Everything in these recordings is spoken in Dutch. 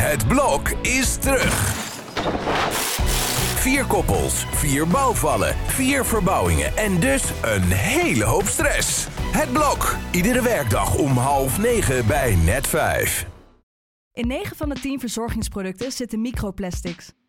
Het blok is terug. Vier koppels, vier bouwvallen, vier verbouwingen en dus een hele hoop stress. Het blok, iedere werkdag om half negen bij net vijf. In 9 van de 10 verzorgingsproducten zitten microplastics.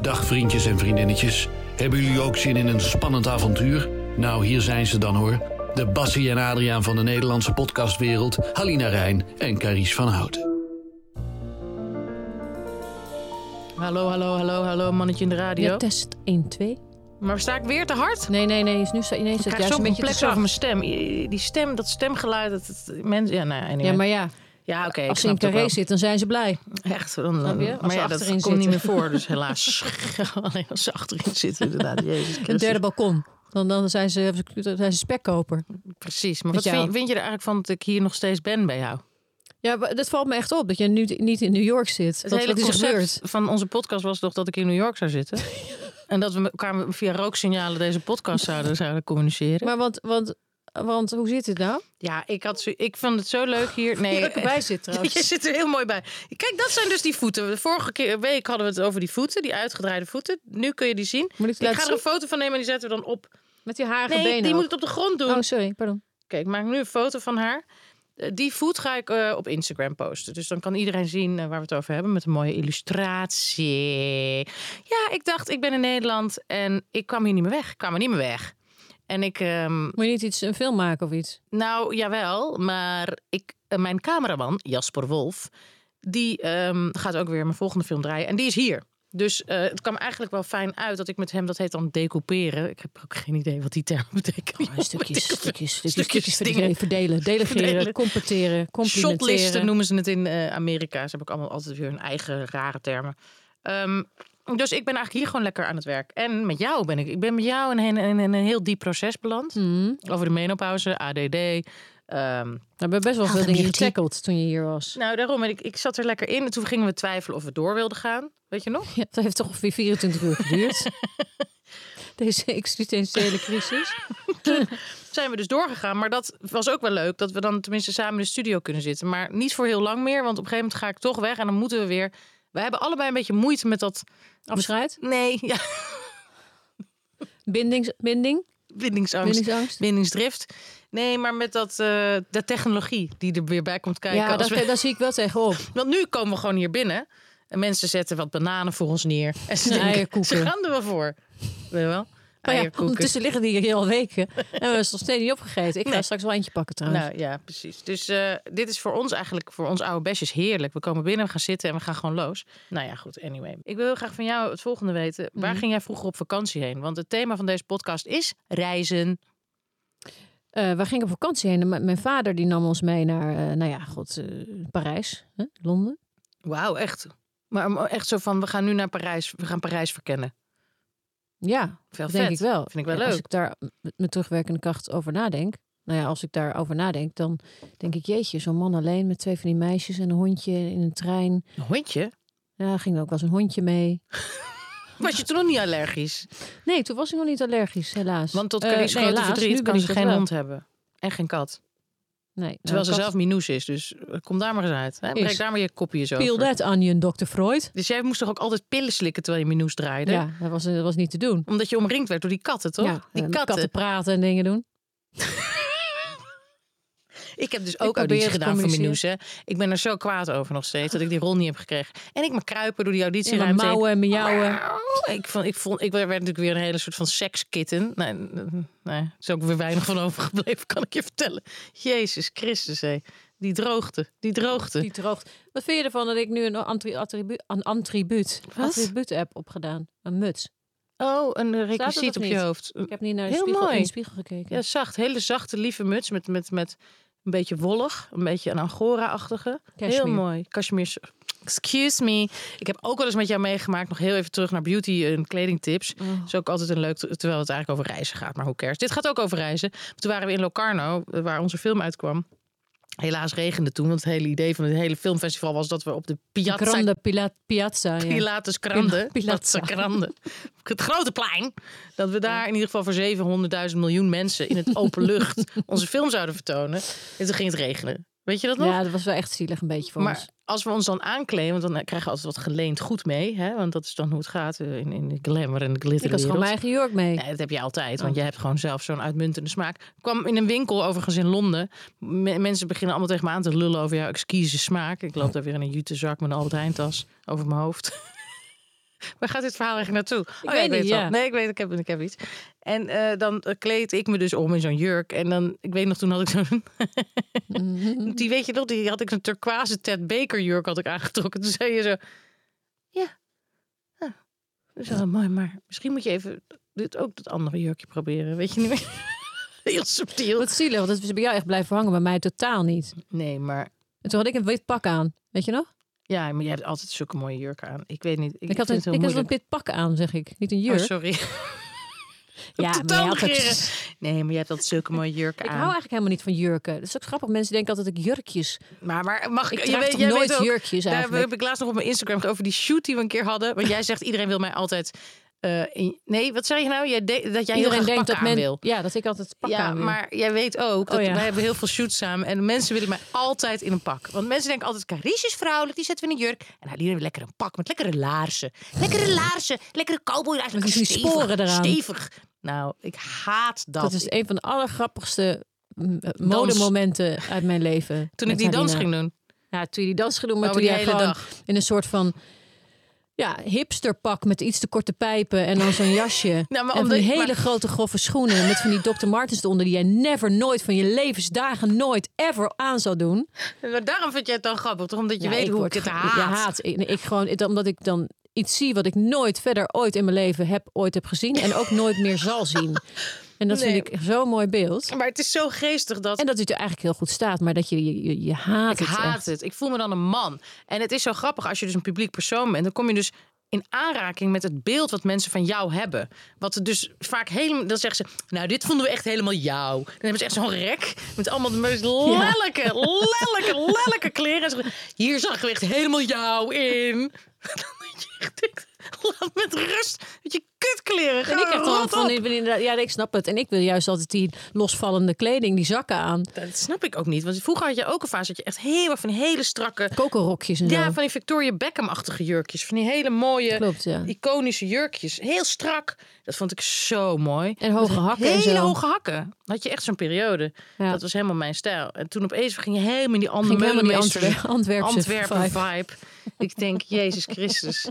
Dag vriendjes en vriendinnetjes. Hebben jullie ook zin in een spannend avontuur? Nou, hier zijn ze dan hoor. De Bassie en Adriaan van de Nederlandse podcastwereld. Halina Rijn en Carice van Houten. Hallo, hallo, hallo, hallo, mannetje in de radio. Ja, test 1, 2. Maar sta ik weer te hard? Nee, nee, nee. Is nu sta, nee, Ik krijg juist zo'n een beetje te complex over mijn stem. Die stem, dat stemgeluid, dat, dat mensen... Ja, nou, anyway. Ja, maar ja, ja oké, als ze in carré zit, dan zijn ze blij. Echt, dan, Snap je? Als maar ja, dat achterin komt niet meer zitten. voor, dus helaas. Alleen als ze achterin zitten, inderdaad. Jezus Een derde balkon. Dan, dan zijn, ze, dan zijn ze spekkoper. Precies. Maar Met wat vind, vind je er eigenlijk van dat ik hier nog steeds ben bij jou? Ja, dat valt me echt op. Dat je nu niet in New York zit. Het Dat, hele wat is er concept gebeurd? van onze podcast was toch dat ik in New York zou zitten? en dat we elkaar via rooksignalen deze podcast zouden, zouden communiceren. Maar want, want, want hoe zit het nou? Ja, ik, had zo, ik vond het zo leuk hier. Nee, ik erbij zit Je zit er heel mooi bij. Kijk, dat zijn dus die voeten. De vorige keer, week hadden we het over die voeten, die uitgedraaide voeten. Nu kun je die zien. Moet ik ga er een foto van nemen en die zetten we dan op. Met die harige Nee, benen die ook. moet het op de grond doen. Oh, sorry, pardon. Kijk, ik maak nu een foto van haar. Eh, Die voet ga ik eh, op Instagram posten. Dus dan kan iedereen zien eh, waar we het over hebben. Met een mooie illustratie. Ja, ik dacht, ik ben in Nederland en ik kwam hier niet meer weg. Ik kwam er niet meer weg. En ik, ehm, Moet je niet iets, een film maken of iets? nou jawel, maar ik, eh, mijn cameraman, Jasper Wolf, die ehm, gaat ook weer mijn volgende film draaien. En die is hier. Dus eh, het kwam eigenlijk wel fijn uit dat ik met hem, dat heet dan decouperen. Ik heb ook geen idee wat die term betekent. Oh, stukjes, stukjes, stukjes, Stukjes verdelen, verdelen, delegeren, completeren, complimenteren. noemen ze het in eh, Amerika. Ze hebben ook allemaal altijd weer hun eigen rare termen. Ehm, dus ik ben eigenlijk hier gewoon lekker aan het werk. En met jou ben ik. Ik ben met jou in een, in een heel diep proces beland. Hmm. Over de menopauze, ADD. ehm, We hebben best wel veel dingen getackled toen je hier was. nou, daarom. En ik, ik zat er lekker in. En toen gingen we twijfelen of we door wilden gaan. Weet je nog? Ja, dat heeft toch ongeveer 24 uur geduurd. Deze existentiële crisis. Zijn we dus doorgegaan. Maar dat was ook wel leuk. Dat we dan tenminste samen in de studio kunnen zitten. Maar niet voor heel lang meer. Want op een gegeven moment ga ik toch weg. En dan moeten we weer... We hebben allebei een beetje moeite met dat... Afscheid, Nee, ja, bindings, binding, bindingsangst. bindingsangst. bindingsdrift. Nee, maar met dat, eh, de technologie die er weer bij komt kijken. Ja, we- daar zie ik wel tegenop. Want nu komen we gewoon hier binnen. En mensen zetten wat bananen voor ons neer. En ze, En denken, ze gaan er wel voor. Weet je wel? Maar ja, Eierkoeken. ondertussen liggen die hier al weken. En we hebben ze nog steeds niet opgegeten. Ik ga Nee. straks wel eentje pakken trouwens. Nou ja, precies. Dus eh, dit is voor ons eigenlijk, voor ons oude besjes heerlijk. We komen binnen, we gaan zitten en we gaan gewoon los. Nou ja, goed, anyway. Ik wil heel graag van jou het volgende weten. Waar Mhm. ging jij vroeger op vakantie heen? Want het thema van deze podcast is reizen. Eh, we gingen op vakantie heen. M- Mijn vader die nam ons mee naar, eh, nou ja, god, Parijs, hè? Londen. Wauw, echt. Maar echt zo van, we gaan nu naar Parijs. We gaan Parijs verkennen. Ja, Veel denk vet. ik wel. Vind ik wel leuk. Als ik daar met, terugwerkende kracht over nadenk. Nou ja, als ik daarover nadenk, dan denk ik, jeetje, zo'n man alleen met twee van die meisjes en een hondje in een trein. Een hondje? Ja, ging er ook wel eens een hondje mee. Was je toen nog niet allergisch? Nee, toen was ik nog niet allergisch, helaas. Want tot Eh, Carrie's nee, grote helaas, verdriet kan ze geen wel. hond hebben. En geen kat. Nee, Terwijl nou, ze zelf Minoes is. Dus eh, kom daar maar eens uit. Hè? Is. daar maar je kopje zo Peel that onion, Dr. Freud. Dus jij moest toch ook altijd pillen slikken terwijl je Minoes draaide? Ja, dat was, dat was niet te doen. Omdat je omringd werd door die katten, toch? Ja, die eh, katten. katten praten en dingen doen. Ik heb dus ook auditie gedaan voor. Hè. Ik ben er zo kwaad over nog steeds. Dat ik die rol niet heb gekregen. En ik me kruipen door die auditieruimte. heen. mouwen en miauwen. Ik, vond, ik, vond, ik werd natuurlijk weer een hele soort van sekskitten. Nee, nee, er is ook weer weinig van overgebleven, kan ik je vertellen. Jezus Christus, hé. Die droogte, die droogte. Die droogt. Wat vind je ervan dat ik nu een attri- attribuut, een attribuut, attribuut heb opgedaan? Een muts. Oh, een requisiet op je hoofd. Ik heb niet naar de, Heel spiegel, mooi. in de spiegel gekeken. Ja, zacht. Hele zachte, lieve muts met, met, met Een beetje wollig, een beetje een angora-achtige. Heel mooi. Cashmere. Excuse me. Ik heb ook wel eens met jou meegemaakt. Nog heel even terug naar beauty en kledingtips. Oh. Dat is ook altijd een leuk, terwijl het eigenlijk over reizen gaat. Maar hoe cares. Dit gaat ook over reizen. Toen waren we in Locarno, waar onze film uitkwam. Helaas regende toen, want het hele idee van het hele filmfestival was dat we op de Piazza Grande Pila- Piazza. Ja. Pilatus Grande, Piazza Grande, het grote plein, dat we daar in ieder geval voor 700.000 miljoen mensen in het open lucht onze film zouden vertonen. En toen ging het regenen. Weet je dat nog? ja, dat was wel echt zielig een beetje voor maar ons. als we ons dan aankleden, want dan krijgen we altijd wat geleend goed mee, hè? want dat is dan hoe het gaat eh, in, in de glamour en de glitter. Ik had gewoon mijn eigen jurk mee. Nee, dat heb je altijd, Oh. want je hebt gewoon zelf zo'n uitmuntende smaak. Ik kwam in een winkel, overigens in Londen. Me- mensen beginnen allemaal tegen me aan te lullen over jouw exquise smaak. Ik loop daar weer in een jute zak met een Albert Heijn tas over mijn hoofd. Waar gaat dit verhaal eigenlijk naartoe? Oh, weet ik niet, het ja. Nee, ik weet, ik heb, ik heb iets. En eh, dan eh, kleed ik me dus om in zo'n jurk. En dan, ik weet nog, toen had ik zo'n... die weet je nog, die had ik een turquoise Ted Baker jurk had ik aangetrokken. Toen zei je zo... Ja, ah, dat is wel mooi, maar misschien moet je even dit ook dat andere jurkje proberen. Weet je niet meer? Heel subtiel. Wat zielig, want dat is bij jou echt blijven hangen. Bij mij totaal niet. Nee, maar... En toen had ik een wit pak aan. Weet je nog? Ja, maar jij hebt altijd zulke mooie jurken aan. Ik weet niet. Ik, Ik, had, een, ik had een wit pak aan, zeg ik. Niet een Oh, jurk. sorry. ja, totaal maar negeren. Nee, maar jij hebt altijd zulke mooie jurken Ik aan. hou eigenlijk helemaal niet van jurken. Dat is ook grappig. Mensen denken altijd dat ik jurkjes... Maar, maar mag ik... Ik je weet, toch jij nooit weet ook, jurkjes Daar eigenlijk? heb ik laatst nog op mijn Instagram over die shoot die we een keer hadden. Want jij zegt iedereen wil mij altijd... eh, in- nee, wat zeg je nou? Jij de- dat jij heel Iedereen denkt dat men... wil. Ja, dat ik altijd pak Ja, aan wil. maar jij weet ook dat Oh ja. wij hebben heel veel shoots samen. En mensen willen mij altijd in een pak. Want mensen denken altijd, Carice is vrouwelijk, die zetten we in een jurk. En Aline wil lekker een pak met lekkere laarzen. Lekkere laarzen, lekkere cowboy. Met die stevig, sporen eraan. Stevig. Nou, ik haat dat. Dat is een van de allergrappigste modemomenten uit mijn leven. Toen ik die dans ging doen. Ja, toen je die dans ging doen, maar Oh, toen die jij hele gewoon dag. in een soort van ja, hipsterpak met iets te korte pijpen en dan zo'n jasje. Nou, maar en van die hele maar- grote grove schoenen met van die Dr. Martens eronder die jij never, nooit van je levensdagen nooit ever aan zou doen. Maar daarom vind jij het dan grappig, toch? Omdat je Ja, weet hoe word ik het haat. Ja, haat. Ik, ik gewoon, omdat ik dan iets zie wat ik nooit verder ooit in mijn leven heb, ooit heb gezien en ook nooit meer zal zien. En dat Nee. vind ik zo'n mooi beeld. Maar het is zo geestig dat... En dat het er eigenlijk heel goed staat, maar dat je, je, je, je haat Ik het haat echt. het. Ik voel me dan een man. En het is zo grappig als je dus een publiek persoon bent. Dan kom je dus in aanraking met het beeld wat mensen van jou hebben. Wat er dus vaak helemaal... Dan zeggen ze, nou dit vonden we echt helemaal jou. Dan hebben ze echt zo'n rek met allemaal de meest lelijke, lelijke, lelijke kleren. En ze zeggen, hier zag we echt helemaal jou in. Dat je echt laat met rust. Met je kutkleren. En ik Ga dan van, ja, ik snap het. En ik wil juist altijd die losvallende kleding, die zakken aan. Dat snap ik ook niet. Want vroeger had je ook een fase dat je echt helemaal van hele strakke... Kokerrokjes en Ja, zo. van die Victoria Beckham-achtige jurkjes. Van die hele mooie, Klopt, ja. iconische jurkjes. Heel strak. Dat vond ik zo mooi. En hoge hakken en Hele zo. hoge hakken. Had je echt zo'n periode. Ja. Dat was helemaal mijn stijl. En toen opeens ging je helemaal in die andere Antwer- Antwerpse Antwerpen vibe. vibe. Ik denk, Jezus Christus.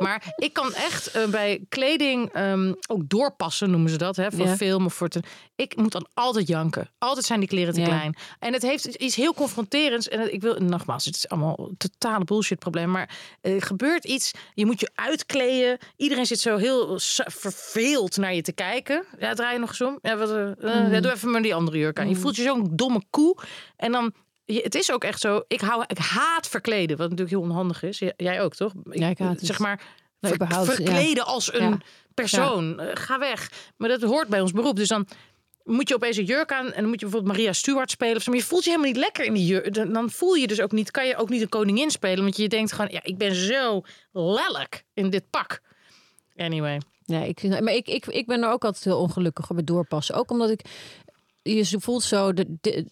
Maar ik kan echt eh, bij kleding ehm, ook doorpassen, noemen ze dat, hè, voor Ja. film of voor te. Ik moet dan altijd janken. Altijd zijn die kleren te Ja. klein. En het heeft iets heel confronterends. En het- ik wil, nogmaals, het is allemaal totale bullshit probleem. Maar er gebeurt iets. Je moet je uitkleden. Iedereen zit zo heel verveeld naar je te kijken. Ja, draai je nog eens om. Ja, wat, ja, doe even maar die andere jurk aan. Je voelt je zo'n domme koe. En dan. Het is ook echt zo. Ik, hou, ik haat verkleden, wat natuurlijk heel onhandig is. Jij ook, toch? Ja, ik haat het. Zeg maar, ja. verkleden als een Ja. persoon. Eh, ga weg. Maar dat hoort bij ons beroep. Dus dan moet je opeens een jurk aan en dan moet je bijvoorbeeld Maria Stuart spelen of zo. Maar je voelt je helemaal niet lekker in die jurk. Dan dan voel je dus ook niet, kan je ook niet een koningin spelen, want je denkt gewoon, ja, ik ben zo lelijk in dit pak. Anyway. Nee, ik, maar ik, ik, ik ben er ook altijd heel ongelukkig met doorpassen. Ook omdat ik... Je voelt zo... De, de-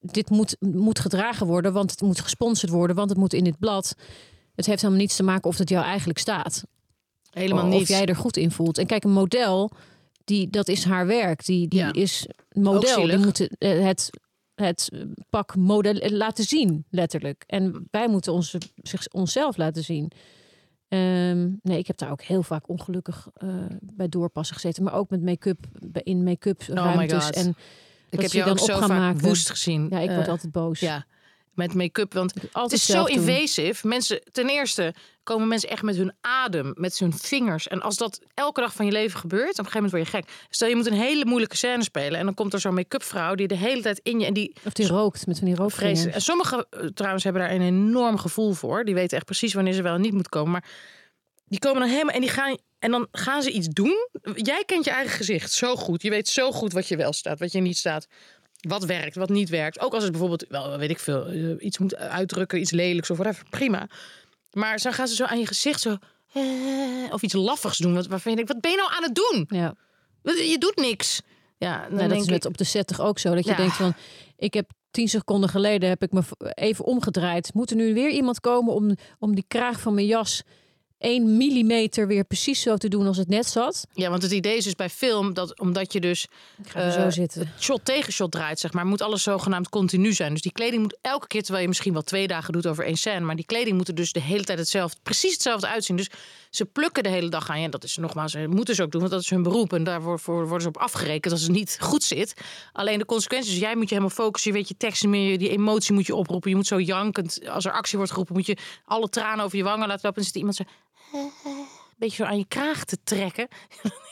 dit moet, moet gedragen worden, want het moet gesponsord worden, want het moet in dit blad. Het heeft helemaal niets te maken of het jou eigenlijk staat. Helemaal of niet. jij er goed in voelt. En kijk, een model, die, dat is haar werk. Die, die Ja. is model. Die moet eh, het, het pak model eh, laten zien, letterlijk. En wij moeten ons, zich, onszelf laten zien. Ehm, nee, ik heb daar ook heel vaak ongelukkig eh, bij doorpassen gezeten. Maar ook met make-up, in make-up Oh my ruimtes. God. En ik heb je dan ook zo vaak maken. woest gezien. ja, ik word Eh, altijd boos. Ja. met make-up. Want het Altijd is zo invasive. Mensen, ten eerste komen mensen echt met hun adem, met hun vingers. En als dat elke dag van je leven gebeurt, op een gegeven moment word je gek. Stel je moet een hele moeilijke scène spelen en dan komt er zo'n make-up vrouw die de hele tijd in je en die Of die rookt met van die. En sommigen eh, trouwens hebben daar een enorm gevoel voor. Die weten echt precies wanneer ze wel en niet moet komen. Maar die komen dan helemaal en die gaan en dan gaan ze iets doen. Jij kent je eigen gezicht zo goed. Je weet zo goed wat je wel staat, wat je niet staat. Wat werkt, wat niet werkt. Ook als het bijvoorbeeld, wel weet ik veel, eh, iets moet uitdrukken, iets lelijks of whatever. Prima. Maar dan gaan ze zo aan je gezicht zo. eh, of iets laffigs doen. Wat, waarvan je denkt, wat ben je nou aan het doen? Ja. Je doet niks. Ja, dan dat denk is ik, net op de set toch ook zo. Dat je Ja. denkt van, ik heb tien seconden geleden heb ik me even omgedraaid. Moet er nu weer iemand komen om, om die kraag van mijn jas één millimeter weer precies zo te doen als het net zat? Ja, want het idee is dus bij film dat omdat je dus ga er Eh, zo zitten. shot tegen shot draait, zeg maar, moet alles zogenaamd continu zijn. Dus die kleding moet elke keer, terwijl je misschien wel twee dagen doet over één scène, maar die kleding moet er dus de hele tijd hetzelfde, precies hetzelfde uitzien. Dus ze plukken de hele dag aan je. En dat is nogmaals, ze moeten ze ook doen, want dat is hun beroep. En daarvoor voor worden ze op afgerekend als het niet goed zit. Alleen de consequenties, dus jij moet je helemaal focussen. Je weet je tekst niet meer, die emotie moet je oproepen. Je moet zo jankend, als er actie wordt geroepen, moet je alle tranen over je wangen laten lopen. En zit iemand zo beetje zo aan je kraag te trekken.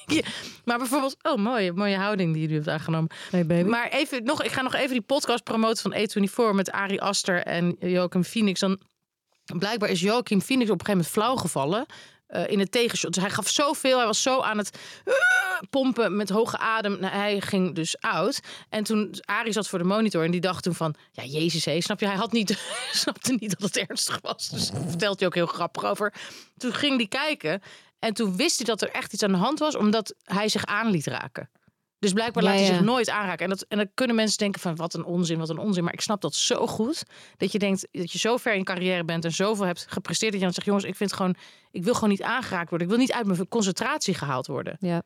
Maar bijvoorbeeld, oh mooie, mooie houding die jullie hebt aangenomen. Hey baby. Maar even nog, ik ga nog even die podcast promoten van A24 met Ari Aster en Joachim Phoenix. Dan blijkbaar is Joachim Phoenix op een gegeven moment flauw gevallen. Eh, in het tegenshot. Dus hij gaf zoveel. Hij was zo aan het eh, pompen met hoge adem. Nou, hij ging dus oud. En toen Arie zat voor de monitor en die dacht toen van... Ja, jezus, hé, snap je? Hij had niet, snapte niet dat het ernstig was. Dus daar vertelt hij ook heel grappig over. Toen ging hij kijken. En toen wist hij dat er echt iets aan de hand was. Omdat hij zich aan liet raken. Dus blijkbaar laat hij ja. zich nooit aanraken. En, dat, en dan kunnen mensen denken van wat een onzin, wat een onzin. Maar ik snap dat zo goed. Dat je denkt dat je zo ver in je carrière bent en zoveel hebt gepresteerd. Dat je dan zegt, jongens, ik vind gewoon, ik wil gewoon niet aangeraakt worden. Ik wil niet uit mijn concentratie gehaald worden. Ja.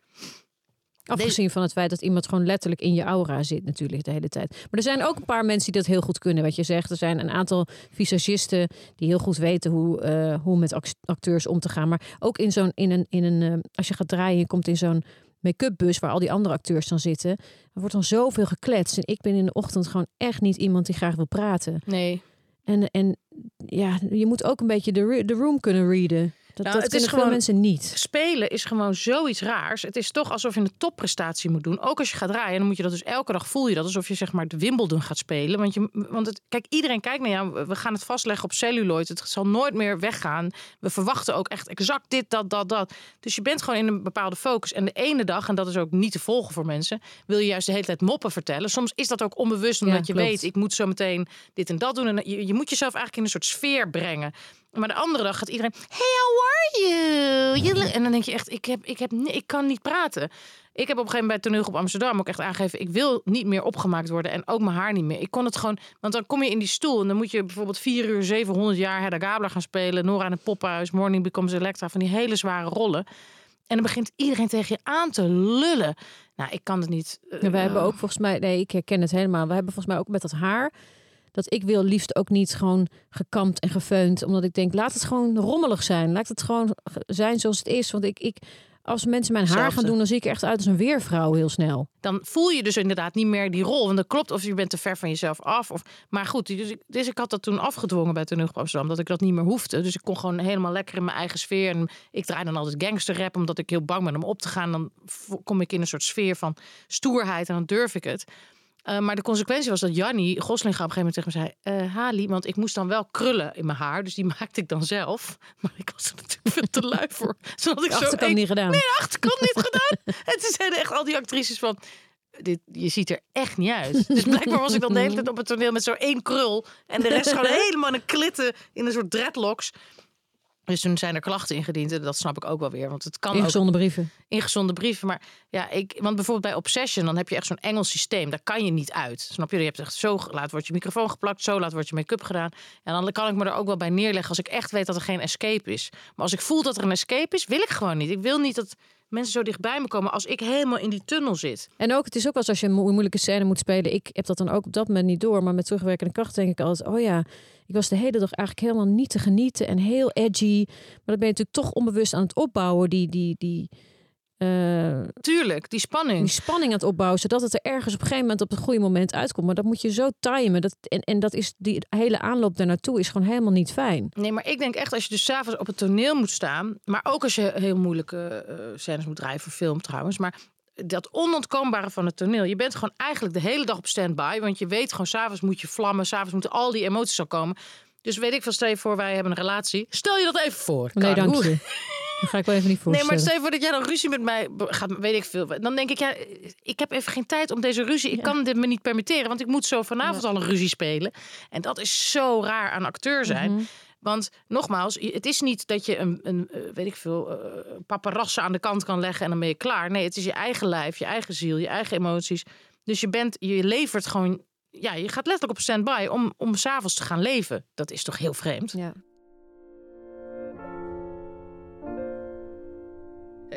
Afgezien van het feit dat iemand gewoon letterlijk in je aura zit natuurlijk de hele tijd. Maar er zijn ook een paar mensen die dat heel goed kunnen, wat je zegt. Er zijn een aantal visagisten die heel goed weten hoe, eh, hoe met act- acteurs om te gaan. Maar ook in zo'n, in een, in een, eh, als je gaat draaien, je komt in zo'n make-up bus waar al die andere acteurs dan zitten. Er wordt dan zoveel gekletst. En ik ben in de ochtend gewoon echt niet iemand die graag wil praten. Nee. En, en ja, je moet ook een beetje de, de room kunnen readen. Dat, Nou, dat het is gewoon- mensen niet. Spelen is gewoon zoiets raars. Het is toch alsof je een topprestatie moet doen. Ook als je gaat draaien, dan moet je dat dus elke dag voel je dat. Alsof je zeg maar de Wimbledon gaat spelen. Want, je, want het, kijk, iedereen kijkt naar jou. We gaan het vastleggen op celluloid. Het zal nooit meer weggaan. We verwachten ook echt exact dit, dat, dat, dat. Dus je bent gewoon in een bepaalde focus. En de ene dag, en dat is ook niet te volgen voor mensen... wil je juist de hele tijd moppen vertellen. Soms is dat ook onbewust, omdat je klopt. weet... ik moet zo meteen dit en dat doen. En je, je moet jezelf eigenlijk in een soort sfeer brengen. Maar de andere dag gaat iedereen... Hey, how are you? You look-" En dan denk je echt, ik, heb, ik, heb, ik kan niet praten. Ik heb op een gegeven moment bij op Amsterdam ook echt aangegeven... ik wil niet meer opgemaakt worden en ook mijn haar niet meer. Ik kon het gewoon... Want dan kom je in die stoel en dan moet je bijvoorbeeld 4 uur 700 jaar... Hedda Gabler gaan spelen, Nora in het Poppenhuis... Morning Becomes Electra, van die hele zware rollen. En dan begint iedereen tegen je aan te lullen. Nou, ik kan het niet. eh, Ja, wij hebben ook volgens mij, nee, ik herken het helemaal. We hebben volgens mij ook met dat haar. Dat ik wil liefst ook niet gewoon gekamd en gefeund. Omdat ik denk, laat het gewoon rommelig zijn. Laat het gewoon ge- zijn zoals het is. Want ik, ik als mensen mijn haar gaan doen, dan zie ik er echt uit als een weervrouw heel snel. dan voel je dus inderdaad niet meer die rol. Want dat klopt, of je bent te ver van jezelf af. Of, maar goed, dus ik, dus ik had dat toen afgedwongen bij Toneel Amsterdam. Dat ik dat niet meer hoefde. Dus ik kon gewoon helemaal lekker in mijn eigen sfeer. En ik draai dan altijd gangsterrap, omdat ik heel bang ben om op te gaan. Dan kom ik in een soort sfeer van stoerheid en dan durf ik het. Eh, maar de consequentie was dat Jannie Goslinga op een gegeven moment tegen me zei... eh, Hali, want ik moest dan wel krullen in mijn haar. Dus die maakte ik dan zelf. Maar ik was er natuurlijk veel te lui voor. Zodat ik De zo niet gedaan. Nee, de achterkant niet gedaan. En toen zeiden echt al die actrices van... Dit, je ziet er echt niet uit. Dus blijkbaar was ik dan de hele tijd op het toneel met zo één krul. En de rest gewoon helemaal een klitten in een soort dreadlocks. Dus toen zijn er klachten ingediend. En dat snap ik ook wel weer. Want het kan ook Ingezonde brieven. ingezonde brieven. Maar ja, ik, want bijvoorbeeld bij Obsession, dan heb je echt zo'n Engels systeem. Daar kan je niet uit. Snap je? Je hebt echt zo laat wordt je microfoon geplakt, zo laat wordt je make-up gedaan. En dan kan ik me er ook wel bij neerleggen als ik echt weet dat er geen escape is. Maar als ik voel dat er een escape is, wil ik gewoon niet. Ik wil niet dat mensen zo dichtbij me komen als ik helemaal in die tunnel zit. En ook, het is ook eens als je een mo- moeilijke scène moet spelen. Ik heb dat dan ook op dat moment niet door. Maar met terugwerkende kracht denk ik altijd, oh ja, ik was de hele dag eigenlijk helemaal niet te genieten en heel edgy. Maar dat ben je natuurlijk toch onbewust aan het opbouwen, die, die, die, eh, Tuurlijk, die spanning. die spanning aan het opbouwen, zodat het er ergens op een gegeven moment op het goede moment uitkomt. Maar dat moet je zo timen. Dat, en, en dat is die hele aanloop daar naartoe is gewoon helemaal niet fijn. Nee, maar ik denk echt als je dus s'avonds op het toneel moet staan. Maar ook als je heel moeilijke eh, scènes moet draaien voor film trouwens. Maar dat onontkoombare van het toneel. Je bent gewoon eigenlijk de hele dag op standby. Want je weet gewoon, s'avonds moet je vlammen. S'avonds moeten al die emoties al komen. Dus weet ik van, stel je voor, wij hebben een relatie. Stel je dat even voor. Nee, dank je. Dat ga ik wel even niet Nee, voorstellen. maar stel je voor dat jij dan ruzie met mij gaat, weet ik veel. Dan denk ik, ja, ik heb even geen tijd om deze ruzie. Ik kan dit me niet permitteren, want ik moet zo vanavond al een ruzie spelen. En dat is zo raar aan acteur zijn. Mhm. Want nogmaals, het is niet dat je een, een eh, weet ik veel, eh paparassen aan de kant kan leggen en dan ben je klaar. Nee, het is je eigen lijf, je eigen ziel, je eigen emoties. Dus je bent, je levert gewoon, ja, je gaat letterlijk op standby om, om s'avonds te gaan leven. Dat is toch heel vreemd? Ja.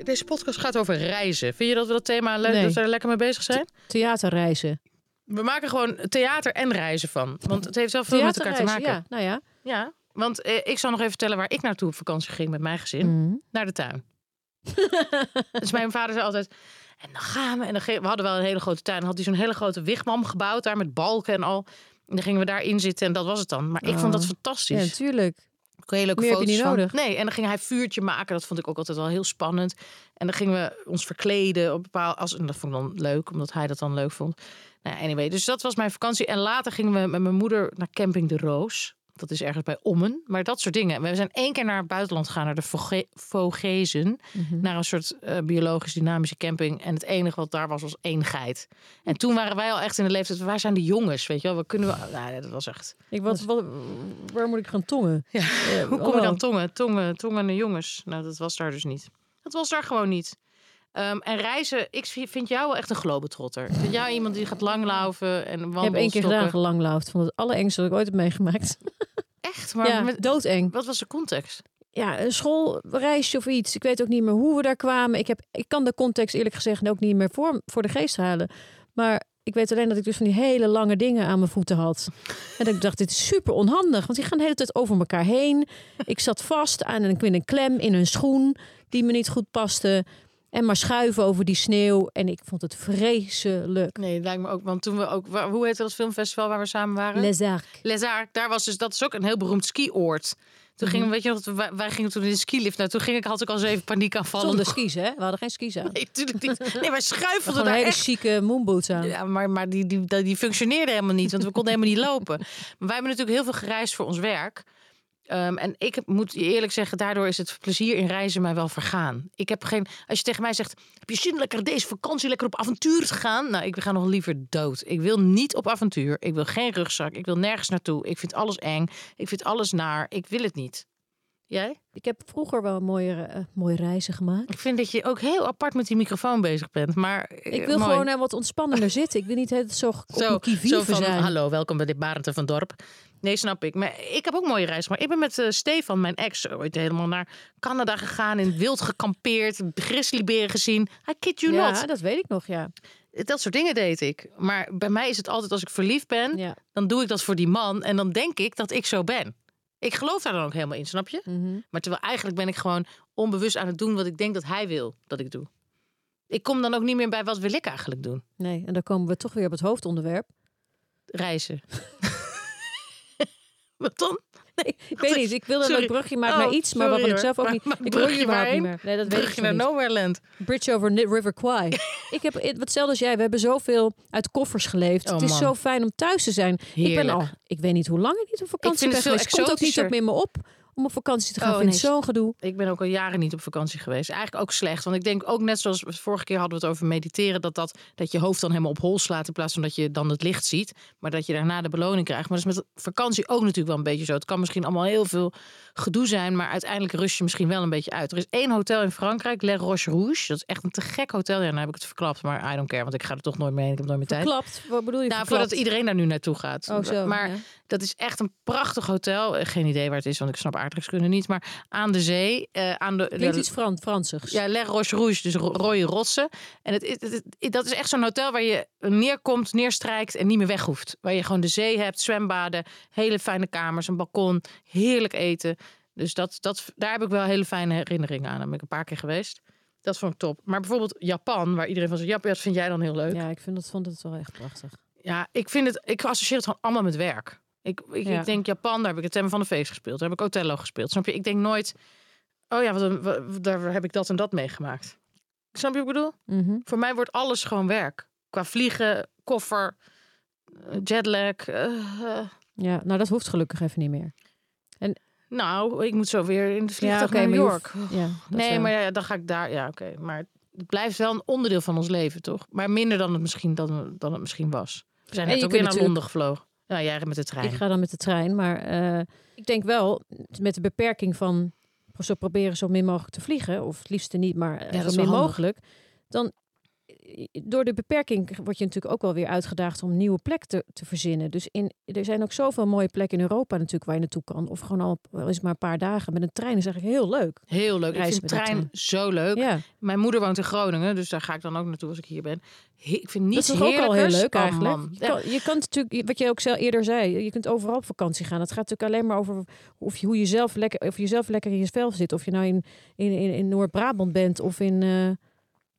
Deze podcast gaat over reizen. Vind je dat we dat thema le- Nee. dat we er lekker mee bezig zijn? Theaterreizen. We maken gewoon theater en reizen van. Want het heeft wel veel met elkaar te maken. Ja, ja. Nou ja. want eh, ik zal nog even vertellen waar ik naartoe op vakantie ging met mijn gezin. Mhm. Naar de tuin. dus mijn vader zei altijd... En dan gaan we. En dan we hadden wel een hele grote tuin. Dan had hij zo'n hele grote wigwam gebouwd daar met balken en al. En dan gingen we daarin zitten en dat was het dan. Maar ik vond dat Oh. fantastisch. Ja, natuurlijk. Hele leuke Meer heb je foto's niet van. nodig. Nee, en dan ging hij vuurtje maken. Dat vond ik ook altijd wel heel spannend. En dan gingen we ons verkleden op bepaal als en dat vond ik dan leuk, omdat hij dat dan leuk vond. Nou, anyway, dus dat was mijn vakantie. En later gingen we met mijn moeder naar camping De Roos. Dat is ergens bij Ommen. Maar dat soort dingen. We zijn één keer naar het buitenland gegaan, naar de Voge- Vogezen. Mhm. Naar een soort eh, biologisch dynamische camping. En het enige wat daar was, was één geit. En toen waren wij al echt in de leeftijd. Waar zijn de jongens? Weet je wel, we kunnen we. Nou, dat was echt. Ik, wat, wat, waar moet ik gaan tongen? Ja. Eh, Hoe kom ik aan tongen? Tongen, tongen en jongens. Nou, dat was daar dus niet. Dat was daar gewoon niet. Ehm, en reizen, ik vind jou wel echt een globetrotter. Ik vind jou iemand die gaat langlaufen en Ik heb wandelen. één keer gedaan gelanglaufd. Van het allerengste dat ik ooit heb meegemaakt. Echt? Maar ja, met, doodeng. wat was de context? Ja, een schoolreisje of iets. Ik weet ook niet meer hoe we daar kwamen. Ik, heb, ik kan de context eerlijk gezegd ook niet meer voor, voor de geest halen. Maar ik weet alleen dat ik dus van die hele lange dingen aan mijn voeten had. En dat ik dacht, dit is super onhandig. Want die gaan de hele tijd over elkaar heen. Ik zat vast aan een, een klem in een schoen die me niet goed paste. En maar schuiven over die sneeuw. En ik vond het vreselijk. Nee, lijkt me ook. Want toen we ook... Hoe heette dat filmfestival waar we samen waren? Les Arcs. Les Arcs. Daar was dus... Dat is ook een heel beroemd skioord. Toen gingen we, weet je nog, wij, wij gingen toen in de skilift. Nou, toen ging ik, had ik al eens even paniek aanvallen. Zonder skis, hè? We hadden geen skis aan. Nee, natuurlijk niet. Nee, wij schuifelden daar hele echt chique moonboots aan. Ja, maar, maar die, die, die, die functioneerde helemaal niet, want we konden helemaal niet lopen. Maar wij hebben natuurlijk heel veel gereisd voor ons werk. Ehm, en ik moet je eerlijk zeggen, daardoor is het plezier in reizen mij wel vergaan. Ik heb geen. Als je tegen mij zegt: heb je zin lekker deze vakantie lekker op avontuur te gaan? Nou, ik ga nog liever dood. Ik wil niet op avontuur. Ik wil geen rugzak. Ik wil nergens naartoe. Ik vind alles eng. Ik vind alles naar. Ik wil het niet. Jij? Ik heb vroeger wel mooie, eh, mooie reizen gemaakt. Ik vind dat je ook heel apart met die microfoon bezig bent. Maar eh, Ik wil mooi. gewoon eh, wat ontspannender zitten. Ik wil niet het zo op Zo, qui zo van, zijn. hallo, welkom bij dit Barenten van Dorp. Nee, snap ik. Maar ik heb ook mooie reizen. Maar ik ben met Stefan, mijn ex, ooit helemaal naar Canada gegaan. In het wild gekampeerd, grizzlyberen gezien. I kid you ja, not. dat weet ik nog, ja. Dat soort dingen deed ik. Maar bij mij is het altijd als ik verliefd ben, ja. dan doe ik dat voor die man. En dan denk ik dat ik zo ben. Ik geloof daar dan ook helemaal in, snap je? Mhm. Maar terwijl eigenlijk ben ik gewoon onbewust aan het doen wat ik denk dat hij wil dat ik doe. Ik kom dan ook niet meer bij wat wil ik eigenlijk doen. Nee, en dan komen we toch weer op het hoofdonderwerp. Reizen. wat dan? Nee, ik weet niet. Ik wilde een brugje maken Oh, naar iets, maar sorry waarvan ik zelf ook Maar- niet... maar ik brugje weet überhaupt niet meer. Nee, dat weet Terug ik naar. Nowhereland. Bridge over River Kwai. ik heb het- hetzelfde als jij. We hebben zoveel uit koffers geleefd. Oh, het is man. zo fijn om thuis te zijn. Ik ben al, ik weet niet hoe lang ik niet op vakantie vind ben geweest. Het komt ook niet op meer me op om op vakantie te gaan. Oh, Ik vind nee. het zo'n gedoe. Ik ben ook al jaren niet op vakantie geweest. Eigenlijk ook slecht. Want ik denk ook net zoals we vorige keer hadden we het over mediteren. Dat, dat, dat je hoofd dan helemaal op hol slaat. In plaats van dat je dan het licht ziet. Maar dat je daarna de beloning krijgt. Maar dat is met vakantie ook natuurlijk wel een beetje zo. Het kan misschien allemaal heel veel gedoe zijn. Maar uiteindelijk rust je misschien wel een beetje uit. Er is één hotel in Frankrijk. Le Roche Rouge. Dat is echt een te gek hotel. Ja, dan heb ik het verklapt. Maar I don't care. Want ik ga er toch nooit mee. Ik heb nooit meer tijd. Klapt. Wat bedoel je? Nou, verklapt? voordat iedereen daar nu naartoe gaat. Oh, zo, maar ja. dat is echt een prachtig hotel. Eh, Geen idee waar het is, want ik snap aardrijkskunde niet. Maar aan de zee, eh, aan de, Klinkt de- iets Fran Fransigs. ja, Le Roche Rouge, dus ro- rode rotsen. En het- het- dat is echt zo'n hotel waar je neerkomt, neerstrijkt en niet meer weg hoeft. Waar je gewoon de zee hebt, zwembaden, hele fijne kamers, een balkon, heerlijk eten. Dus dat, dat, daar heb ik wel hele fijne herinneringen aan. Daar ben ik een paar keer geweest. Dat vond ik top. Maar bijvoorbeeld Japan, waar iedereen van zegt, Japan, dat vind jij dan heel leuk. Ja, ik vind dat, vond het wel echt prachtig. Ja, ik vind het, ik associeer het gewoon allemaal met werk. Ik, ik, Ja. ik denk Japan, daar heb ik het thema van de feest gespeeld. Daar heb ik Othello gespeeld. Snap je? Ik denk nooit, oh ja, wat, daar heb ik dat en dat meegemaakt. Snap je wat ik bedoel? Mhm. Voor mij wordt alles gewoon werk. Qua vliegen, koffer, eh, jetlag. eh, eh. Ja, nou dat hoeft gelukkig even niet meer. nou, ik moet zo weer in de vliegtuig naar New York. hoeft- Ja, Nee, wel. maar ja, dan ga ik daar. Ja, oké. Maar het blijft wel een onderdeel van ons leven, toch? Maar minder dan het misschien, dan, dan het misschien was. We zijn En net ook weer naar Londen gevlogen. Ja, jij met de trein. Ik ga dan met de trein, maar eh, ik denk wel met de beperking van zo proberen zo min mogelijk te vliegen, of het liefste niet, maar eh, dat zo min handig. mogelijk. Dan door de beperking word je natuurlijk ook wel weer uitgedaagd om nieuwe plekken te, te verzinnen. Dus in, er zijn ook zoveel mooie plekken in Europa natuurlijk waar je naartoe kan. Of gewoon al wel eens maar een paar dagen met een trein is eigenlijk heel leuk. Heel leuk. Ik vind de trein zo leuk. Ja, Mijn moeder woont in Groningen, dus daar ga ik dan ook naartoe als ik hier ben. He- ik vind niets dat is ook al heel leuk Oh, eigenlijk. je, kan, je kan natuurlijk, wat je ook zelf eerder zei, je kunt overal op vakantie gaan. Het gaat natuurlijk alleen maar over of je, hoe je zelf lekker, of je zelf lekker in je vel zit. Of je nou in, in, in, in Noord-Brabant bent of in eh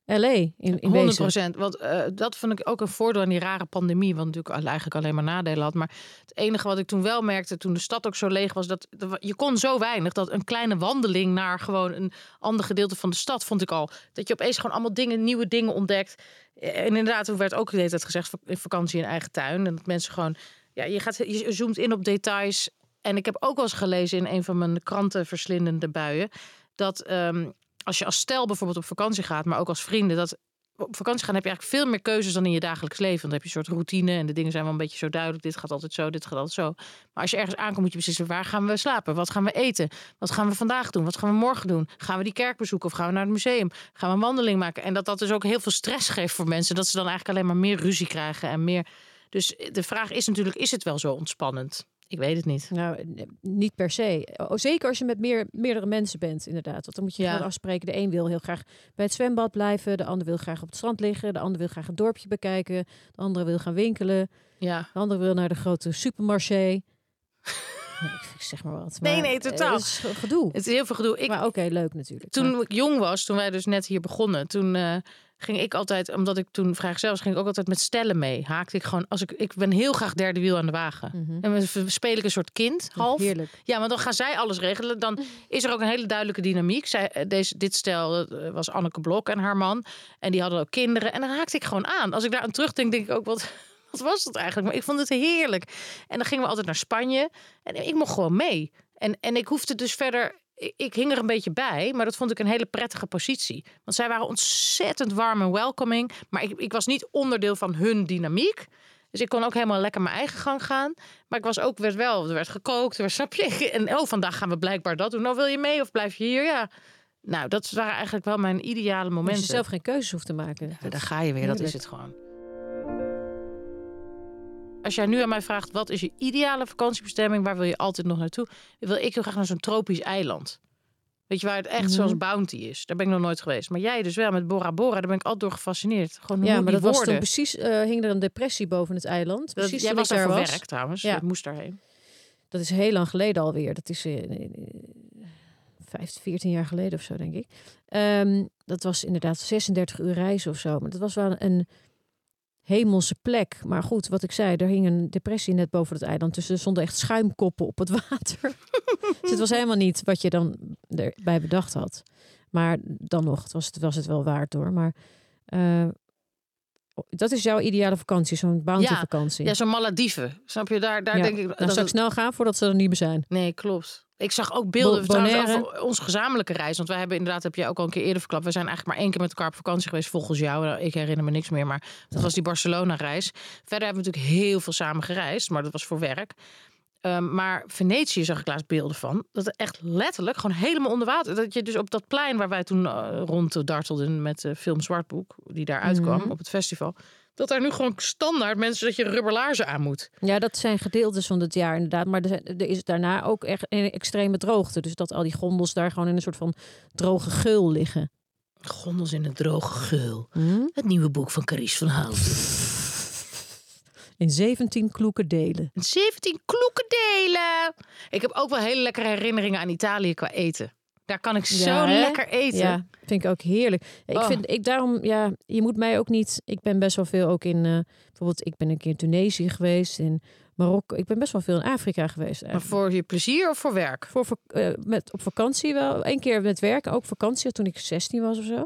LA. In, in 100 wezen. procent. Want eh, dat vond ik ook een voordeel aan die rare pandemie. Wat natuurlijk eigenlijk alleen maar nadelen had. Maar het enige wat ik toen wel merkte, toen de stad ook zo leeg was, dat je kon zo weinig dat een kleine wandeling naar gewoon een ander gedeelte van de stad, vond ik al. Dat je opeens gewoon allemaal dingen, nieuwe dingen ontdekt. Eh, En inderdaad, er werd ook de hele gezegd in vakantie in eigen tuin. En dat mensen gewoon, ja, je, gaat, je zoomt in op details. En ik heb ook wel eens gelezen in een van mijn krantenverslindende buien. Dat ehm, als je als stel bijvoorbeeld op vakantie gaat, maar ook als vrienden, dat op vakantie gaan heb je eigenlijk veel meer keuzes dan in je dagelijks leven. Want dan heb je een soort routine en de dingen zijn wel een beetje zo duidelijk. Dit gaat altijd zo, dit gaat altijd zo. Maar als je ergens aankomt, moet je beslissen waar gaan we slapen? Wat gaan we eten? Wat gaan we vandaag doen? Wat gaan we morgen doen? Gaan we die kerk bezoeken of gaan we naar het museum? Gaan we een wandeling maken? En dat dat dus ook heel veel stress geeft voor mensen. Dat ze dan eigenlijk alleen maar meer ruzie krijgen en meer. Dus de vraag is natuurlijk, is het wel zo ontspannend? Ik weet het niet. Nou, niet per se. Oh, zeker als je met meer, meerdere mensen bent, inderdaad. Want dan moet je Ja. gewoon afspreken. De een wil heel graag bij het zwembad blijven. De ander wil graag op het strand liggen. De ander wil graag een dorpje bekijken. De andere wil gaan winkelen. Ja. De andere wil naar de grote supermarché. Ik zeg maar wat. Nee, maar, nee, eh, totaal. Het is gedoe. Het is heel veel gedoe. Ik, maar oké, leuk natuurlijk. toen Maar- ik jong was, toen wij dus net hier begonnen, toen eh, ging ik altijd, omdat ik toen vrijgezel was, ging ik ook altijd met stellen mee. Haakte ik gewoon, als ik, ik ben heel graag derde wiel aan de wagen. Mhm. En dan speel ik een soort kind, half. Heerlijk. Ja, maar dan gaan zij alles regelen. Dan is er ook een hele duidelijke dynamiek. Zij, eh, deze, dit stel eh, was Anneke Blok en haar man. En die hadden ook kinderen. En dan haakte ik gewoon aan. Als ik daar aan terugdenk, denk ik ook, wat, wat was dat eigenlijk? Maar ik vond het heerlijk. En dan gingen we altijd naar Spanje. En ik mocht gewoon mee. En, en ik hoefde dus verder... Ik, hing er een beetje bij, maar dat vond ik een hele prettige positie. Want zij waren ontzettend warm en welcoming. Maar ik, ik was niet onderdeel van hun dynamiek. Dus ik kon ook helemaal lekker mijn eigen gang gaan. Maar ik was ook, werd wel, er werd gekookt, er werd, snap je? En oh, vandaag gaan we blijkbaar dat doen. Nou, wil je mee of blijf je hier? Ja. Nou, dat waren eigenlijk wel mijn ideale momenten. je zelf geen keuzes hoeft te maken. Ja, daar ga je weer, dat is het gewoon. Als jij nu aan mij vraagt, wat is je ideale vakantiebestemming? Waar wil je altijd nog naartoe? Dan wil ik heel graag naar zo'n tropisch eiland. Weet je waar het echt Mhm. zoals Bounty is? Daar ben ik nog nooit geweest. Maar jij dus wel met Bora Bora. Daar ben ik altijd door gefascineerd. Gewoon Ja, maar dat was woorden. toen precies, eh, hing er een depressie boven het eiland. Dat, Precies jij was daar voor was. werk trouwens. Ja. Moest daarheen. Dat is heel lang geleden alweer. Dat is eh, eh, 15, 14 jaar geleden of zo, denk ik. Ehm, dat was inderdaad 36 uur reizen of zo. Maar dat was wel een hemelse plek. Maar goed, wat ik zei, er hing een depressie net boven het eiland. Dus er stonden echt schuimkoppen op het water. dus het was helemaal niet wat je dan erbij bedacht had. Maar dan nog, het was, het was het wel waard hoor. Maar eh, dat is jouw ideale vakantie, zo'n bounty-vakantie. Ja, zo'n Malediven. Snap je? Daar, daar denk ik... Dan dat zou ik snel gaan voordat ze er niet meer zijn. Nee, klopt. Ik zag ook beelden over onze gezamenlijke reis. Want wij hebben inderdaad, heb je ook al een keer eerder verklapt. We zijn eigenlijk maar één keer met elkaar op vakantie geweest volgens jou. Nou, Ik herinner me niks meer, maar dat was die Barcelona-reis. Verder hebben we natuurlijk heel veel samen gereisd, maar dat was voor werk. Ehm, maar Venetië zag ik laatst beelden van. Dat het echt letterlijk gewoon helemaal onder water. Dat je dus op dat plein waar wij toen eh, rond dartelden met de film Zwartboek, die daar uitkwam Mhm. op het festival. Dat daar nu gewoon standaard mensen dat je rubberlaarzen aan moet. Ja, dat zijn gedeeltes van het jaar inderdaad. Maar er, is daarna ook echt een extreme droogte. Dus dat al die gondels daar gewoon in een soort van droge geul liggen. Gondels in het droge geul. Hm? Het nieuwe boek van Carice van Houten. In 17 kloeke delen. 17 kloeke delen. Ik heb ook wel hele lekkere herinneringen aan Italië qua eten. Daar kan ik zo Ja, lekker eten. Ja, vind ik ook heerlijk. Ik Oh. vind, ik daarom, ja, je moet mij ook niet. Ik ben best wel veel ook in, eh, bijvoorbeeld, ik ben een keer in Tunesië geweest, in Marokko. Ik ben best wel veel in Afrika geweest. Maar voor je plezier of voor werk? Voor, eh, met, op vakantie wel. Eén keer met werk, ook vakantie, toen ik 16 was of zo.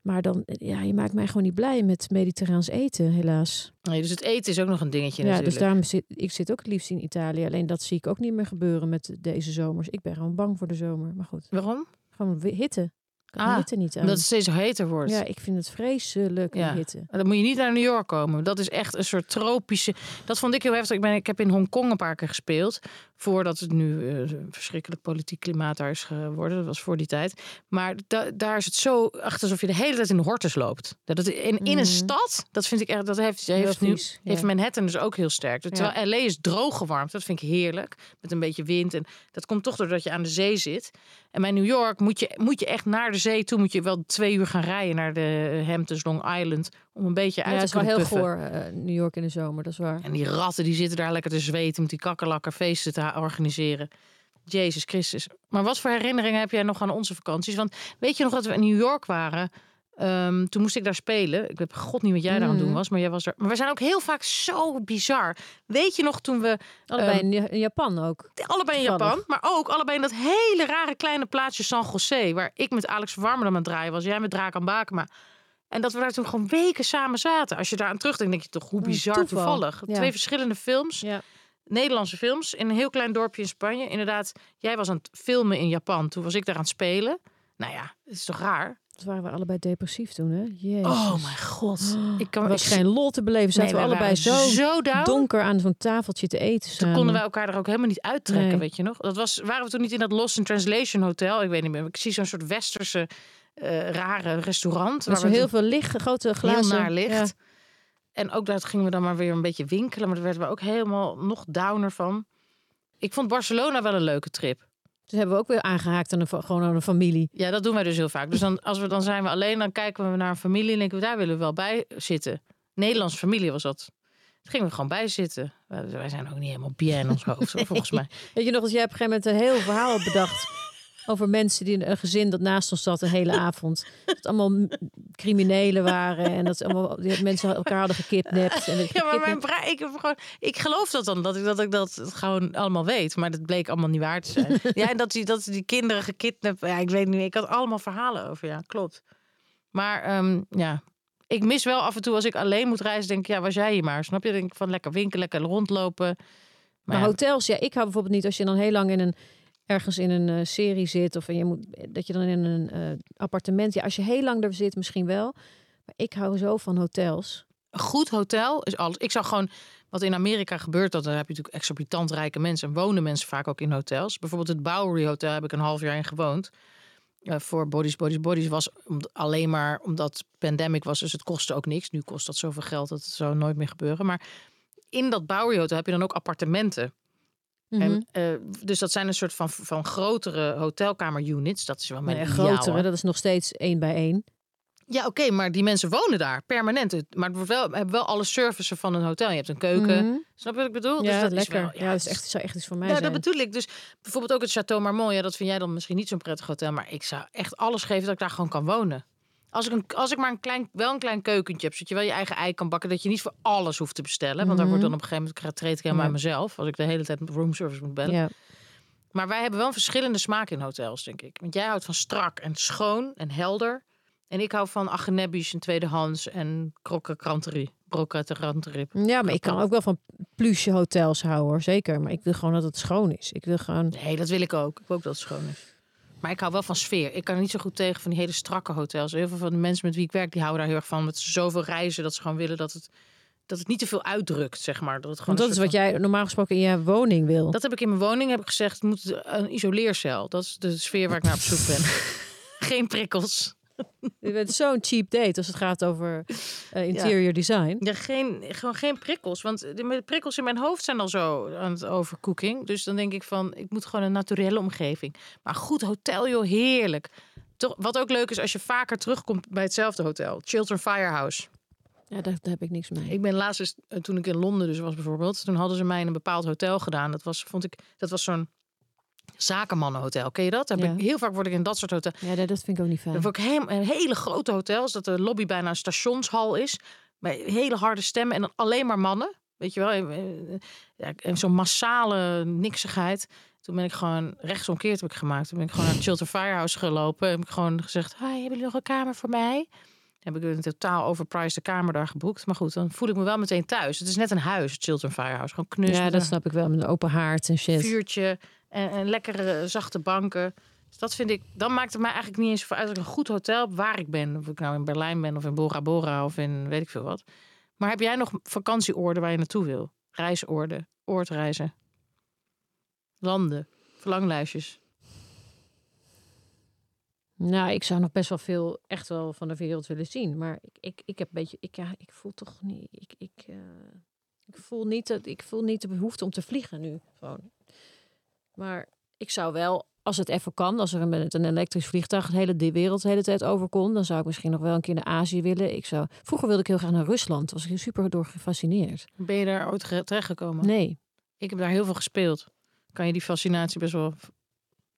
Maar dan, eh, ja, je maakt mij gewoon niet blij met mediterraans eten, helaas. Nee, dus het eten is ook nog een dingetje Ja, dus natuurlijk. daarom zit ik zit ook het liefst in Italië. Alleen dat zie ik ook niet meer gebeuren met deze zomers. Ik ben gewoon bang voor de zomer. Maar goed, Waarom? gewoon hitte. Kan Ah, hitte niet aan. Omdat het steeds heter wordt. Ja, ik vind het vreselijk Ja. hitte. Dan moet je niet naar New York komen. Dat is echt een soort tropische. Dat vond ik heel heftig. Ik, ben, ik heb in Hongkong een paar keer gespeeld. Voordat het nu eh, een verschrikkelijk politiek klimaat daar is geworden. Dat was voor die tijd. Maar da- daar is het zo echt alsof je de hele tijd in de hortus loopt. Dat het in, in Mhm. een stad, dat vind ik echt. Dat heeft, heeft, nu, ja. heeft Manhattan dus ook heel sterk. Ja. Terwijl LA is droog gewarmd. Dat vind ik heerlijk. Met een beetje wind. En dat komt toch doordat je aan de zee zit. En bij New York moet je, moet je echt naar de zee toe. Moet je wel twee uur gaan rijden naar de Hamptons Long Island. Om een beetje Ja, uit het is te wel kunnen heel puffen. goor, eh, New York in de zomer, dat is waar. En die ratten die zitten daar lekker te zweten met die kakkerlakken feesten te organiseren. Jezus Christus. Maar wat voor herinneringen heb jij nog aan onze vakanties? Want weet je nog dat we in New York waren? Ehm, toen moest ik daar spelen. Ik weet god niet wat jij daar aan het doen was, maar jij was er. Maar we zijn ook heel vaak zo bizar. Weet je nog toen we Allebei Ehm, in, Japan ook. allebei in. Japan, maar ook allebei in dat hele rare kleine plaatsje San Jose, waar ik met Alex Warmer aan het draaien was, jij met Drakan Bakema. En dat we daar toen gewoon weken samen zaten. Als je daar aan terugdenkt, denk je toch hoe Een bizar toeval. toevallig. Ja. Twee verschillende films. Ja. Nederlandse films in een heel klein dorpje in Spanje. Inderdaad, jij was aan het filmen in Japan. Toen was ik daar aan het spelen. Nou ja, het is toch raar? Dat waren we allebei depressief toen, hè? Jezus. Oh mijn god. Ik kan was ik- geen lol te beleven. Zaten Nee, we allebei zo, donker aan zo'n tafeltje te eten Toen konden wij elkaar er ook helemaal niet uittrekken, Nee. weet je nog? Dat was, waren we toen niet in dat Lost in Translation hotel? Ik weet niet meer. Ik zie zo'n soort westerse eh, rare restaurant. Waar zo we heel toen veel licht, grote glazen. heel naar licht. Ja. En ook daar gingen we dan maar weer een beetje winkelen. Maar daar werden we ook helemaal nog downer van. Ik vond Barcelona wel een leuke trip. Dus hebben we ook weer aangehaakt aan een, gewoon aan een familie. Ja, dat doen wij dus heel vaak. Dus dan, als we, dan zijn we alleen, dan kijken we naar een familie en denken we, daar willen we wel bij zitten. Nederlandse familie was dat. Toen gingen we gewoon bij zitten. Wij zijn ook niet helemaal bien in ons hoofd, volgens mij. Weet je nog dat jij op een gegeven moment een heel verhaal bedacht over mensen die in een gezin dat naast ons zat de hele avond. Dat het allemaal criminelen waren en dat ze allemaal die mensen elkaar hadden gekidnapt. En Ja, maar mijn brein, ik, heb gewoon, ik geloof dat dan, dat ik dat, ik dat gewoon allemaal weet. Maar dat bleek allemaal niet waar te zijn. ja, en dat die, dat die kinderen gekidnapt... Ja, ik weet niet, ik had allemaal verhalen over, ja, klopt. Maar ehm, ja, ik mis wel af en toe als ik alleen moet reizen, denk ik, ja, was jij hier maar. Snap je? Denk ik van lekker winkelen, lekker rondlopen. Maar ja, hotels, ja, ik hou bijvoorbeeld niet als je dan heel lang in een ergens in een eh, serie zit of je moet dat je dan in een eh, appartement. Ja, als je heel lang er zit, misschien wel. Maar ik hou zo van hotels. een goed hotel is alles. Ik zag gewoon wat in Amerika gebeurt. Dat daar heb je natuurlijk exorbitant rijke mensen en wonen mensen vaak ook in hotels. Bijvoorbeeld het Bowery Hotel heb ik een half jaar in gewoond. Eh, voor Bodies, Bodies, Bodies was alleen maar omdat pandemic was, dus het kostte ook niks. Nu kost dat zoveel geld dat het zou nooit meer gebeuren. Maar in dat Bowery Hotel heb je dan ook appartementen. Mhm. En, eh, dus dat zijn een soort van, van grotere hotelkamer-units. Dat is wel mijn grotere, hoor. dat is nog steeds één bij één. Ja, oké, maar die mensen wonen daar permanent. Maar het wordt wel, hebben wel alle services van een hotel. Je hebt een keuken. Mhm. Snap je wat ik bedoel? Ja, dus dat lekker. Is wel, ja, dat is echt, zou echt iets voor mij Ja, zijn. dat bedoel ik. Dus bijvoorbeeld ook het Chateau Marmont. Ja, dat vind jij dan misschien niet zo'n prettig hotel. Maar ik zou echt alles geven dat ik daar gewoon kan wonen. Als ik, een, als ik maar een klein, wel een klein keukentje heb, zodat je wel je eigen ei kan bakken, dat je niet voor alles hoeft te bestellen. Want daar wordt dan op een gegeven moment treed ik helemaal Ja. uit mezelf. Als ik de hele tijd met roomservice moet bellen. Ja. Maar wij hebben wel verschillende smaak in hotels, denk ik. Want jij houdt van strak en schoon en helder. En ik hou van agenebbies en tweedehands en krokkenkranterie. Brokkenkranterie. ja, maar ik kan ook wel van pluche hotels houden, hoor. zeker. Maar ik wil gewoon dat het schoon is. Ik wil gewoon... Nee, dat wil ik ook. Ik wil ook dat het schoon is. Maar ik hou wel van sfeer. Ik kan er niet zo goed tegen van die hele strakke hotels. Heel veel van de mensen met wie ik werk, die houden daar heel erg van. Met zoveel reizen dat ze gewoon willen dat het, dat het niet te veel uitdrukt, zeg maar. Dat, het gewoon Want dat is wat jij normaal gesproken in je woning wil. Dat heb ik in mijn woning heb ik gezegd, het moet een isoleercel. Dat is de sfeer waar ik naar op zoek ben. Geen prikkels. Je bent zo'n cheap date als het gaat over eh, interior design. Ja, geen, gewoon geen prikkels. Want de de prikkels in mijn hoofd zijn al zo aan het overcooking. Dus dan denk ik van, ik moet gewoon een naturelle omgeving. Maar goed hotel, joh, heerlijk. Toch, wat ook leuk is als je vaker terugkomt bij hetzelfde hotel. Chiltern Firehouse. Ja, daar, daar heb ik niks mee. Ik ben laatst, eens, eh, toen ik in Londen dus was bijvoorbeeld, toen hadden ze mij in een bepaald hotel gedaan. Dat was, vond ik, dat was zo'n Zakenmannenhotel. Ken je dat? Heb Ja. ik, heel vaak word ik in dat soort hotel. Ja, dat vind ik ook niet fijn. Dan word ik heel, een hele grote hotels, dat de lobby bijna een stationshal is. Met hele harde stemmen en dan alleen maar mannen. Weet je wel, en, eh, ja, en zo'n massale niksigheid. Toen ben ik gewoon rechtsomkeerd heb ik gemaakt. Toen ben ik gewoon naar het Chiltern Firehouse gelopen. Heb ik gewoon gezegd, hi, hebben jullie nog een kamer voor mij? Heb ik een totaal overpriced kamer daar geboekt. Maar goed, dan voel ik me wel meteen thuis. Het is net een huis, het Chiltern Firehouse. Gewoon knus ja, dat snap ik wel. Met een open haard en shit. vuurtje en, lekkere zachte banken. Dus dat vind ik, dan maakt het mij eigenlijk niet eens voor uit dat ik een goed hotel waar ik ben. Of ik nou in Berlijn ben of in Bora Bora of in weet ik veel wat. Maar heb jij nog vakantieoorden waar je naartoe wil? Reisoorden, oordreizen, landen, verlanglijstjes. Nou, ik zou nog best wel veel echt wel van de wereld willen zien. Maar ik, ik, ik heb een beetje, ik, ja, ik voel toch niet, ik, ik, eh, ik voel niet dat, ik voel niet de behoefte om te vliegen nu. Gewoon. Maar ik zou wel, als het even kan, als er met een elektrisch vliegtuig de hele wereld de hele tijd over kon, dan zou ik misschien nog wel een keer naar Azië willen. Ik zou, vroeger wilde ik heel graag naar Rusland. Was ik super door gefascineerd. Ben je daar ooit ge- terechtgekomen? Nee. Ik heb daar heel veel gespeeld. Kan je die fascinatie best wel...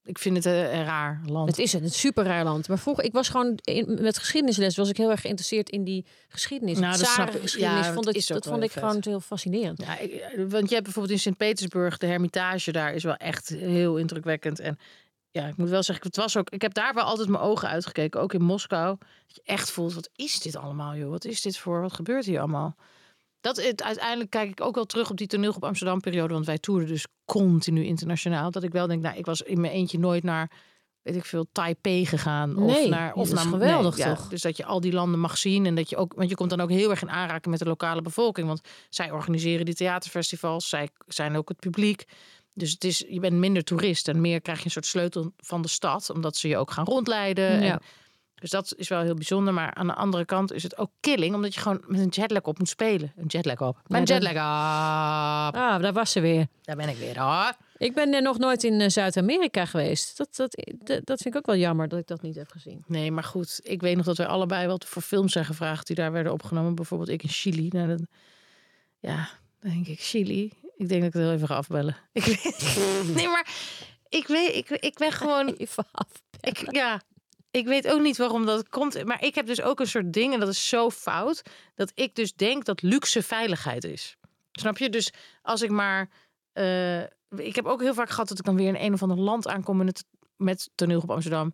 Ik vind het een, een raar land. Het is een, het super raar land. Maar vroeger, ik was gewoon in, met geschiedenisles was ik heel erg geïnteresseerd in die geschiedenis. Nou, dat snap ik. Ja, vond ik, dat vond ik gewoon heel fascinerend. Ja, ik- want je hebt bijvoorbeeld in Sint-Petersburg de Hermitage daar is wel echt heel indrukwekkend. En ja, ik moet wel zeggen, het was ook, ik heb daar wel altijd mijn ogen uitgekeken, ook in Moskou. Dat je echt voelt, wat is dit allemaal, joh? Wat is dit voor, wat gebeurt hier allemaal? Dat het, uiteindelijk kijk ik ook wel terug op die toneelgroep Amsterdam periode, want wij toerden dus continu internationaal. Dat ik wel denk, nou, ik was in mijn eentje nooit naar, weet ik veel, Taipei gegaan. Of Nee, naar, of naar geweldig, toch? Dus dat je al die landen mag zien en dat je ook, want je komt dan ook heel erg in aanraking met de lokale bevolking. Want zij organiseren die theaterfestivals, zij zijn ook het publiek. Dus het is, je bent minder toerist en meer krijg je een soort sleutel van de stad, omdat ze je ook gaan rondleiden. Ja. En, dus dat is wel heel bijzonder. Maar aan de andere kant is het ook killing, omdat je gewoon met een jetlag op moet spelen. Een jetlag op. Mijn dat- jetlag op. Ah, daar was ze weer. Daar ben ik weer hoor. Ik ben er nog nooit in eh, Zuid-Amerika geweest. Dat, dat, dat, vind ik ook wel jammer dat ik dat niet heb gezien. Nee, maar goed. Ik weet nog dat wij allebei wat voor films zijn gevraagd die daar werden opgenomen. Bijvoorbeeld ik in Chili. Nou, ja, dan denk ik Chili. Ik denk dat ik het heel even ga afbellen. Ik weet, nee, maar ik weet, ik, ik ben gewoon Even af. Ik, ja, ik weet ook niet waarom dat komt. Maar ik heb dus ook een soort ding, en dat is zo fout, dat ik dus denk dat luxe veiligheid is. Snap je? Dus als ik maar. eh, ik heb ook heel vaak gehad dat ik dan weer in een of ander land aankom met, met toneel op Amsterdam.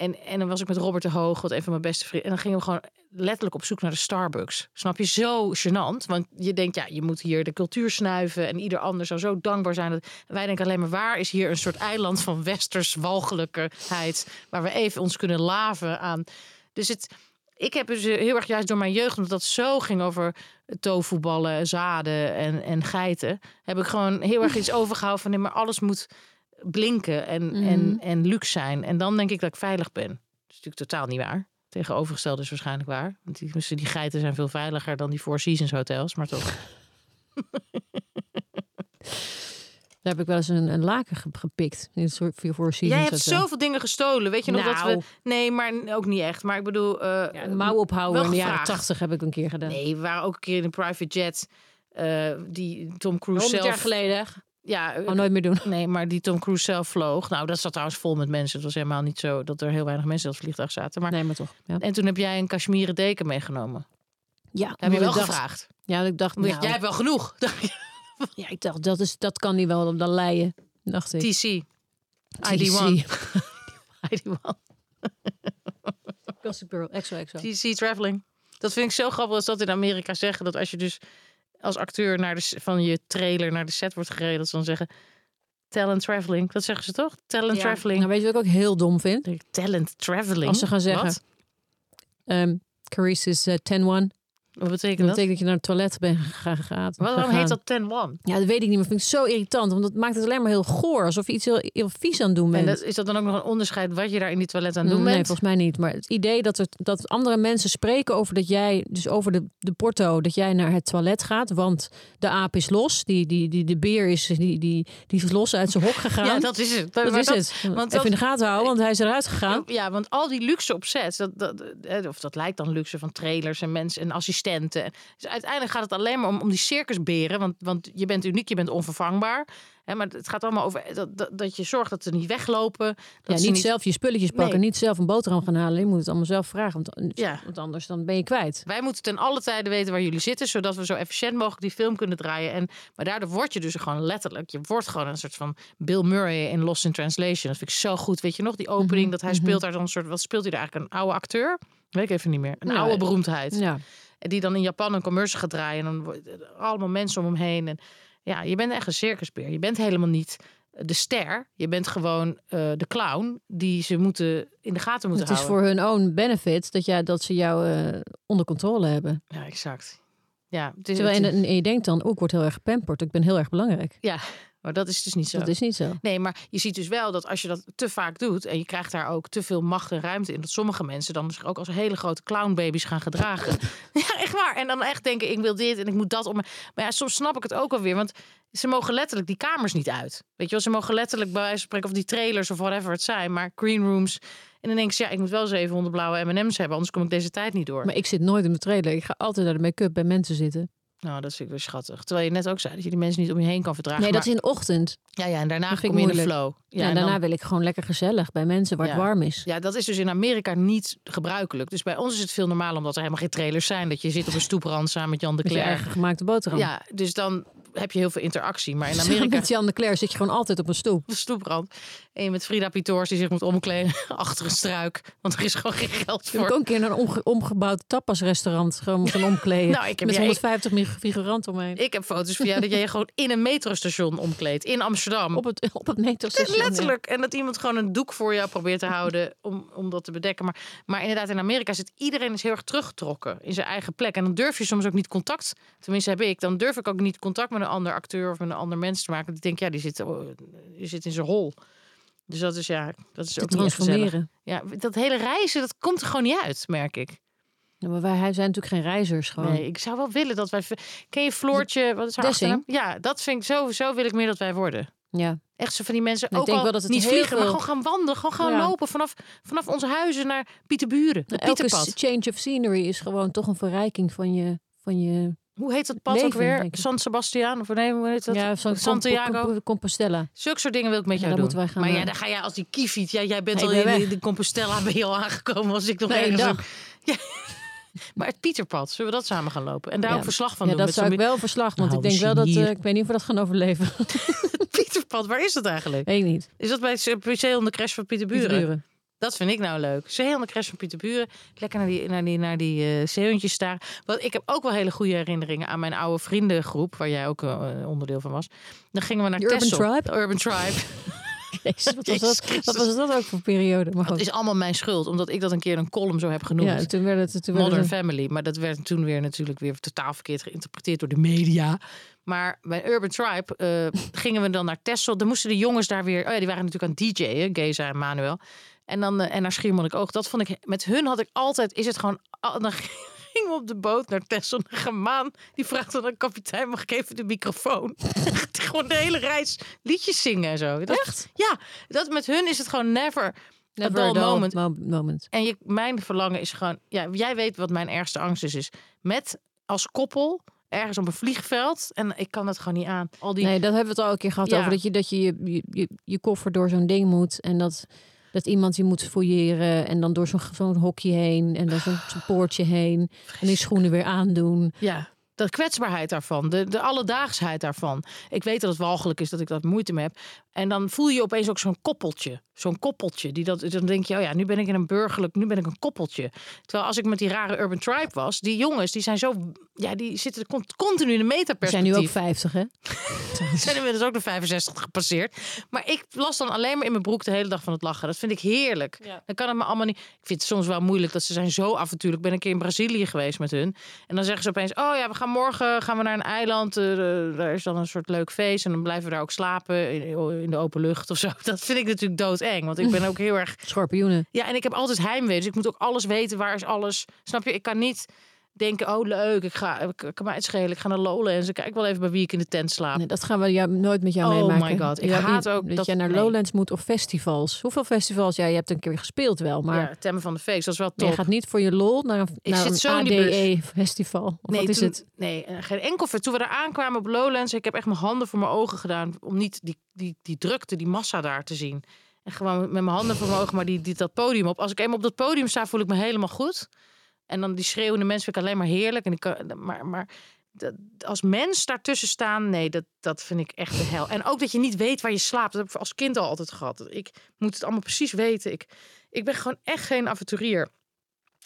En, en dan was ik met Robert de Hoog, wat een van mijn beste vrienden. En dan gingen we gewoon letterlijk op zoek naar de Starbucks. Snap je? Zo gênant. Want je denkt, ja, je moet hier de cultuur snuiven. En ieder ander zou zo dankbaar zijn. Dat, wij denken alleen maar, waar is hier een soort eiland van westers walgelijkheid. Waar we even ons kunnen laven aan. Dus het, ik heb dus heel erg juist door mijn jeugd, omdat dat zo ging over tofuballen, zaden en, en geiten. Heb ik gewoon heel erg iets overgehouden van, nee, maar alles moet blinken en, en, en luxe zijn. En dan denk ik dat ik veilig ben. Dat is natuurlijk totaal niet waar. Tegenovergestelde is waarschijnlijk waar. Want die, dus die geiten zijn veel veiliger dan die Four Seasons hotels. Maar toch. Daar heb ik wel eens een, een laken ge- gepikt. In het soort voor Jij hebt zoveel dingen gestolen. Weet je nog dat Nou. we... Nee, maar ook niet echt. Maar ik bedoel... Ja, een mouw ophouden in de jaren tachtig heb ik een keer gedaan. Nee, we waren ook een keer in een private jet. eh, die Tom Cruise 100 zelf... jaar geleden. Ja, Oh, nooit meer doen. Nee, maar die Tom Cruise zelf vloog. Nou, dat zat trouwens vol met mensen. Het was helemaal niet zo dat er heel weinig mensen in het vliegtuig zaten. Maar... Nee, maar toch. Ja, En toen heb jij een cashmere deken meegenomen. ja Heb je wel dacht- gevraagd? Ja, ik dacht, nou, Jij hebt wel genoeg. ja, ik dacht dat, is, dat kan niet wel dan leien. Dacht ik. TC. ID1. ID1. Gossip Girl, exo, exo. TC Traveling. Dat vind ik zo grappig als dat in Amerika zeggen. Dat als je dus als acteur naar de, van je trailer naar de set wordt gereden. Dat ze dan zeggen... Talent Traveling. Dat zeggen ze toch? Talent Ja, Traveling. Nou, weet je wat ik ook heel dom vind? Talent Traveling. Als ze gaan zeggen, Wat, Ehm Carice is eh 10-1. Wat betekent Dat dat? betekent dat je naar het toilet bent gegaan. Waarom heet dat 10-1? Ja, dat weet ik niet, maar vind ik zo irritant. Want dat maakt het alleen maar heel goor. Alsof je iets heel, heel vies aan het doen En bent. dat, is dat dan ook nog een onderscheid wat je daar in die toilet aan het doen nee, bent? volgens mij niet. Maar het idee dat, er, dat andere mensen spreken over dat jij, dus over de, de porto, dat jij naar het toilet gaat. Want de aap is los. Die, die, die, de beer is, die, die, die is los uit zijn hok gegaan. Ja, dat is het. dat is het. want Even dat- in de gaten houden, want hij is eruit gegaan. Ja, want al die luxe opzet, dat, dat, eh, of dat lijkt dan luxe van trailers en mensen en assistenten Dus uiteindelijk gaat het alleen maar om, om die circusberen. Want, want je bent uniek, je bent onvervangbaar. Hè, maar het gaat allemaal over dat, dat, dat je zorgt dat ze niet weglopen. Dat Ja, niet, zelf je spulletjes pakken, Nee. niet zelf een boterham gaan halen. Je moet het allemaal zelf vragen, want, Ja. want anders dan ben je kwijt. Wij moeten ten alle tijden weten waar jullie zitten, zodat we zo efficiënt mogelijk die film kunnen draaien. En, maar daardoor word je dus gewoon letterlijk, je wordt gewoon een soort van Bill Murray in Lost in Translation. Dat vind ik zo goed. Weet je nog, die opening, Mhm, dat hij speelt daar dan een soort, wat speelt hij daar eigenlijk? Een oude acteur? Weet ik even niet meer. Een Nou, oude beroemdheid. Ja. En die dan in Japan een commercial gaat draaien. En dan allemaal mensen om hem heen. En ja, je bent echt een circusbeer. Je bent helemaal niet de ster. Je bent gewoon eh, de clown die ze moeten in de gaten moeten Het is houden. voor hun own benefit dat, jij, dat ze jou eh, onder controle hebben. Ja, exact. Ja, het is, Terwijl het en, is- en je denkt dan, oh, ik word heel erg gepamperd. Ik ben heel erg belangrijk. ja, maar dat is dus niet zo. Dat is niet zo. Nee, maar je ziet dus wel dat als je dat te vaak doet en je krijgt daar ook te veel macht en ruimte in, dat sommige mensen dan zich ook als hele grote clownbabies gaan gedragen. ja, echt waar. En dan echt denken, ik wil dit en ik moet dat. Om... Maar ja, soms snap ik het ook alweer, want ze mogen letterlijk die kamers niet uit. Weet je wel, ze mogen letterlijk bij wijze van spreken of die trailers of whatever het zijn, maar green rooms. En dan denk ze, ja, ik moet wel 700 blauwe M&M's hebben, anders kom ik deze tijd niet door. Maar ik zit nooit in de trailer. Ik ga altijd naar de make-up bij mensen zitten. Nou, dat vind ik weer schattig. Terwijl je net ook zei dat je die mensen niet om je heen kan verdragen. Nee, dat is in de ochtend. Ja, ja, en daarna dat kom ik je in de flow. Ja, en en daarna dan- wil ik gewoon lekker gezellig bij mensen waar Ja. het warm is. Ja, dat is dus in Amerika niet gebruikelijk. Dus bij ons is het veel normaal omdat er helemaal geen trailers zijn. Dat je zit op een stoeprand samen met Jan de Met Cler. eigen gemaakte boterham. Ja, dus dan heb je heel veel interactie. Maar in Amerika Met Jan de Cler zit je gewoon altijd op een stoep. op een stoeprand. En je met Frida Pitoors die zich moet omkleden achter een struik. Want er is gewoon geen geld Ik heb ook voor. een keer naar een omge- omgebouwd tapasrestaurant gewoon gaan omkleden. Nou, ik heb met jij- 150 mig- figuranten omheen. Ik heb foto's van jou dat jij je gewoon in een metrostation omkleedt. In Amsterdam. Op het, op het metrostation. ja. Letterlijk. En dat iemand gewoon een doek voor jou probeert te houden om, om dat te bedekken. Maar, maar inderdaad, in Amerika zit iedereen is heel erg teruggetrokken in zijn eigen plek. En dan durf je soms ook niet contact, tenminste heb ik, dan durf ik ook niet contact met een ander acteur of met een ander mens te maken. Die denkt, ja, die zit, oh, die zit in zijn hol. Dus dat is ja, dat is Te ook transformeren. Ja, dat hele reizen, dat komt er gewoon niet uit, merk ik. Ja, maar wij zijn natuurlijk geen reizigers gewoon. Nee, ik zou wel willen dat wij. Ken je Floortje? Wat is haar achternaam? Ja, dat vind ik zo. Zo wil ik meer dat wij worden. Ja. Echt zo van die mensen. Ik ook denk al wel dat het niet vliegen, maar gewoon gaan wandelen. Gewoon gaan Ja. lopen vanaf, vanaf onze huizen naar Pieterburen. De Elke change of scenery is gewoon toch een verrijking van je... Van je Hoe heet dat pad Leven, ook weer? San Sebastian? Of nee, hoe heet dat? ja, Santiago. Comp- Compostela. Zulke soort dingen wil ik met Ja, jou doen. wij gaan, maar ja, eh, dan ga jij als die kiefiet. Ja, jij bent al ben in de, Compostela ben je al aangekomen als ik nog Nee, ergens... dag. Ja. Maar het Pieterpad, zullen we dat samen gaan lopen? En daar ook Ja. verslag van Ja, doen? dat met zou ik wel verslag, want Nou, ik denk we wel dat... eh, ik weet niet of we dat gaan overleven. Pieterpad, waar is dat eigenlijk? Weet ik niet. Is dat bij het Museum de Crash van Pieterburen? Pieterburen. Dat vind ik nou leuk. Zee aan de crash van Pieterburen. Lekker naar die, naar die, naar die zeehondjes daar. Want ik heb ook wel hele goede herinneringen aan mijn oude vriendengroep. Waar jij ook eh, onderdeel van was. Dan gingen we naar Urban. Tribe? Urban Tribe. Jezus, wat, was dat, wat was dat ook voor periode? Maar Het is allemaal mijn schuld. Omdat ik dat een keer een column zo heb genoemd. Ja, toen werd het... Toen werd Modern het Family. Maar dat werd toen weer natuurlijk weer totaal verkeerd geïnterpreteerd door de media. Maar bij Urban Tribe eh, gingen we dan naar Texel. Dan moesten de jongens daar weer... Oh ja, die waren natuurlijk aan DJ'en. Geza en Manuel. En, dan, eh, en naar Schiermonnikoog. Dat vond ik... Met hun had ik altijd... Is het gewoon... Dan gingen we op de boot naar Texel. Naar Gemaan. Die vraagt dan de kapitein... Mag ik even de microfoon? Gewoon de hele reis liedjes zingen en zo. Dat, Echt? Ja. Dat, met hun is het gewoon never... Never a moment. mo- moment. En je, mijn verlangen is gewoon, ja, jij weet wat mijn ergste angst is, is met als koppel ergens op een vliegveld en ik kan het gewoon niet aan. Al die, Nee, dat hebben we het al een keer gehad Ja. over dat je dat je, je, je, je koffer door zo'n ding moet en dat, dat iemand je moet fouilleren en dan door zo'n hokje heen en dan zo'n zo'n poortje heen en die schoenen weer aandoen. ja, de kwetsbaarheid daarvan, de, de alledaagsheid daarvan. Ik weet dat het walgelijk is dat ik dat moeite mee heb. En dan voel je opeens ook zo'n koppeltje, zo'n koppeltje. Die dat, dan denk je, oh ja, nu ben ik in een burgerlijk, nu ben ik een koppeltje. Terwijl als ik met die rare urban tribe was, die jongens, die zijn zo, ja, die zitten con- continu in de metaperspectief. zijn nu ook 50, hè? zijn inmiddels ook de 65 gepasseerd. Maar ik las dan alleen maar in mijn broek de hele dag van het lachen. Dat vind ik heerlijk. Dan kan het me allemaal niet. Ik vind het soms wel moeilijk dat ze zijn zo avontuurlijk. Ik ben een keer in Brazilië geweest met hun. En dan zeggen ze opeens: Oh ja, we gaan morgen gaan we naar een eiland. Eh, daar is dan een soort leuk feest. En dan blijven we daar ook slapen in, in de open lucht of zo. Dat vind ik natuurlijk doodeng. Want ik ben ook heel erg Schorpioenen. ja, en ik heb altijd heimwee. Dus ik moet ook alles weten. Waar is alles? Snap je? Ik kan niet... denken, oh leuk, ik ga, ik kan mij het schelen, ik ga naar Lowlands. Ik kijk wel even bij wie ik in de tent slaap. Nee, dat gaan we jou, nooit met jou Oh meemaken. my God, ik Ja, haat ook dat, dat- jij naar nee. Lowlands moet of festivals. Hoeveel festivals? Ja, je hebt een keer gespeeld wel, maar ja, Temmen van de Feest, dat is wel maar je top. gaat niet voor je lol naar een, Ik naar zit een. ADE-festival. Nee, wat is toen- het? Nee, eh, geen enkel ver. Toen we daar aankwamen op Lowlands, ik heb echt mijn handen voor mijn ogen gedaan om niet die, die, die drukte, die massa daar te zien. En gewoon met mijn handen voor mijn ogen, maar die, die, dat podium op. Als ik eenmaal op dat podium sta, voel ik me helemaal goed. En dan die schreeuwende mensen vind ik alleen maar heerlijk. En ik kan, maar, maar dat- als mens daartussen staan, nee, dat, dat vind ik echt de hel. En ook dat je niet weet waar je slaapt. Dat heb ik als kind al altijd gehad. Ik moet het allemaal precies weten. Ik, ik ben gewoon echt geen avonturier.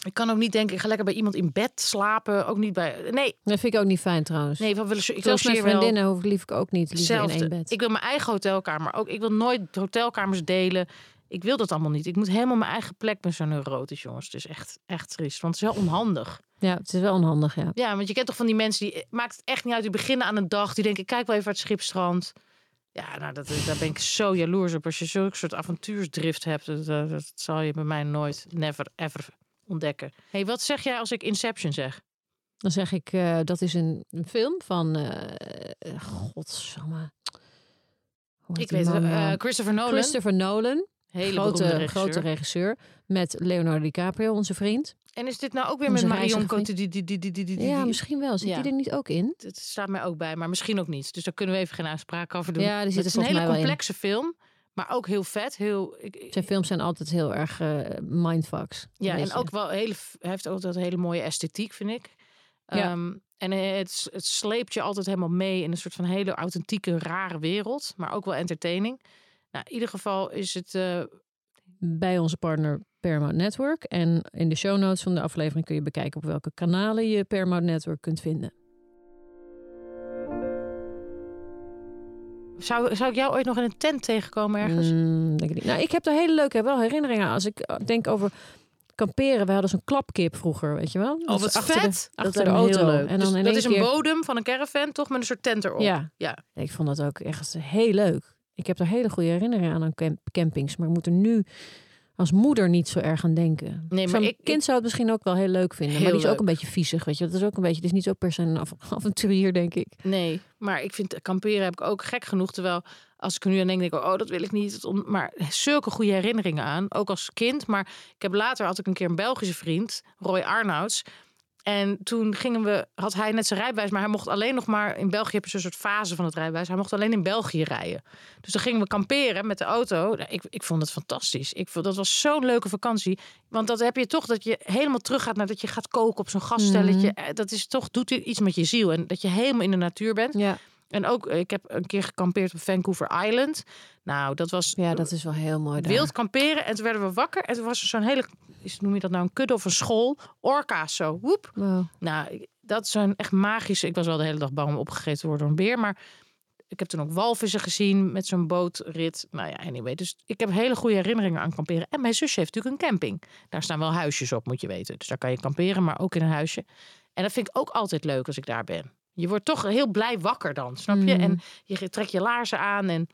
Ik kan ook niet denken, ik ga lekker bij iemand in bed slapen. Ook niet bij. Nee, Dat vind ik ook niet fijn trouwens. nee, wat wil ik logeer wel vriendinnen hoef ik lief ik ook niet liever in één bed. Ik wil mijn eigen hotelkamer. Ook ik wil nooit hotelkamers delen. Ik wil dat allemaal niet. Ik moet helemaal mijn eigen plek. Ik ben zo neurotisch, jongens. Het is echt, echt triest. Want het is wel onhandig. Ja, het is wel onhandig, ja. Ja, want je kent toch van die mensen die maakt het echt niet uit. Die beginnen aan een dag. Die denken, ik kijk wel even uit het schipstrand. Ja, nou, dat, daar ben ik zo jaloers op. Als je zulke soort avontuursdrift hebt, dat, dat, dat zal je bij mij nooit, never, ever ontdekken. hey, wat zeg jij als ik Inception zeg? Dan zeg ik, eh, dat is een, een film van... eh godsamme. Heet Ik weet het. eh, nou? Christopher Nolan. Christopher Nolan. Hele grote, regisseur. grote regisseur. Met Leonardo DiCaprio, onze vriend. En is dit nou ook weer Onze met Marion Cote? Die, die, die, die, die, die, Ja, misschien wel. Zit Ja. die er niet ook in? Het staat mij ook bij, maar misschien ook niet. Dus daar kunnen we even geen uitspraak over doen. Ja, die zit het is een hele complexe film, maar ook heel vet. Heel, ik, Zijn films zijn altijd heel erg eh, mindfucks. ja, en ook wel hele, hij heeft altijd een hele mooie esthetiek, vind ik. Ja. Ehm, en het, het sleept je altijd helemaal mee in een soort van hele authentieke, rare wereld, maar ook wel entertaining. Nou, in ieder geval is het. eh, Bij onze partner Paramount Network. En in de show notes van de aflevering kun je bekijken op welke kanalen je Paramount Network kunt vinden. zou, zou ik jou ooit nog in een tent tegenkomen ergens? Mm, denk ik, niet. Nou, ik heb er hele leuke wel herinneringen aan. Als ik eh, denk over kamperen. We hadden zo'n klapkip vroeger, weet je wel? Oh, wat achter vet. De, dat achter de auto. heel leuk. En Dus dan in dat is een keer... bodem van een caravan, toch? Met een soort tent erop. Ja. ja. Ik vond dat ook echt heel leuk. Ik heb er hele goede herinneringen aan aan camp- campings. Maar ik moet er nu als moeder niet zo erg aan denken. Nee, maar ik- kind zou het misschien ook wel heel leuk vinden. maar Heel die is ook een beetje viezig, weet je. Dat is ook een beetje, het is niet zo per se een av- avonturier, denk ik. Nee, maar ik vind kamperen heb ik ook gek genoeg. Terwijl als ik er nu aan denk, denk ik, oh, dat wil ik niet. Maar zulke goede herinneringen aan, ook als kind. Maar ik heb later had ik een keer een Belgische vriend, Roy Arnouds. En toen gingen we, had hij net zijn rijbewijs, maar hij mocht alleen nog maar in België heb je zo'n soort fase van het rijbewijs. Hij mocht alleen in België rijden. Dus dan gingen we kamperen met de auto. Nou, Ik, ik vond het fantastisch. Ik vond dat was zo'n leuke vakantie. Want dat heb je toch dat je helemaal terug gaat naar dat je gaat koken op zo'n gasstelletje. Eh, Dat is toch doet iets met je ziel en dat je helemaal in de natuur bent. Ja, En ook, ik heb een keer gekampeerd op Vancouver Island. Nou, dat was ja dat is wel heel mooi daar. wild kamperen. En toen werden we wakker. En toen was er zo'n hele, is, noem je dat nou een kudde of een school? Orka's zo, woep. Wow. Nou, dat zijn echt magische. Ik was wel de hele dag bang om opgegeten te worden door een beer. Maar ik heb toen ook walvissen gezien met zo'n bootrit. Nou ja, anyway. Dus ik heb hele goede herinneringen aan kamperen. En mijn zusje heeft natuurlijk een camping. Daar staan wel huisjes op, moet je weten. Dus daar kan je kamperen, maar ook in een huisje. En dat vind ik ook altijd leuk als ik daar ben. Je wordt toch heel blij wakker dan, snap je? Mm. En je trekt je laarzen aan en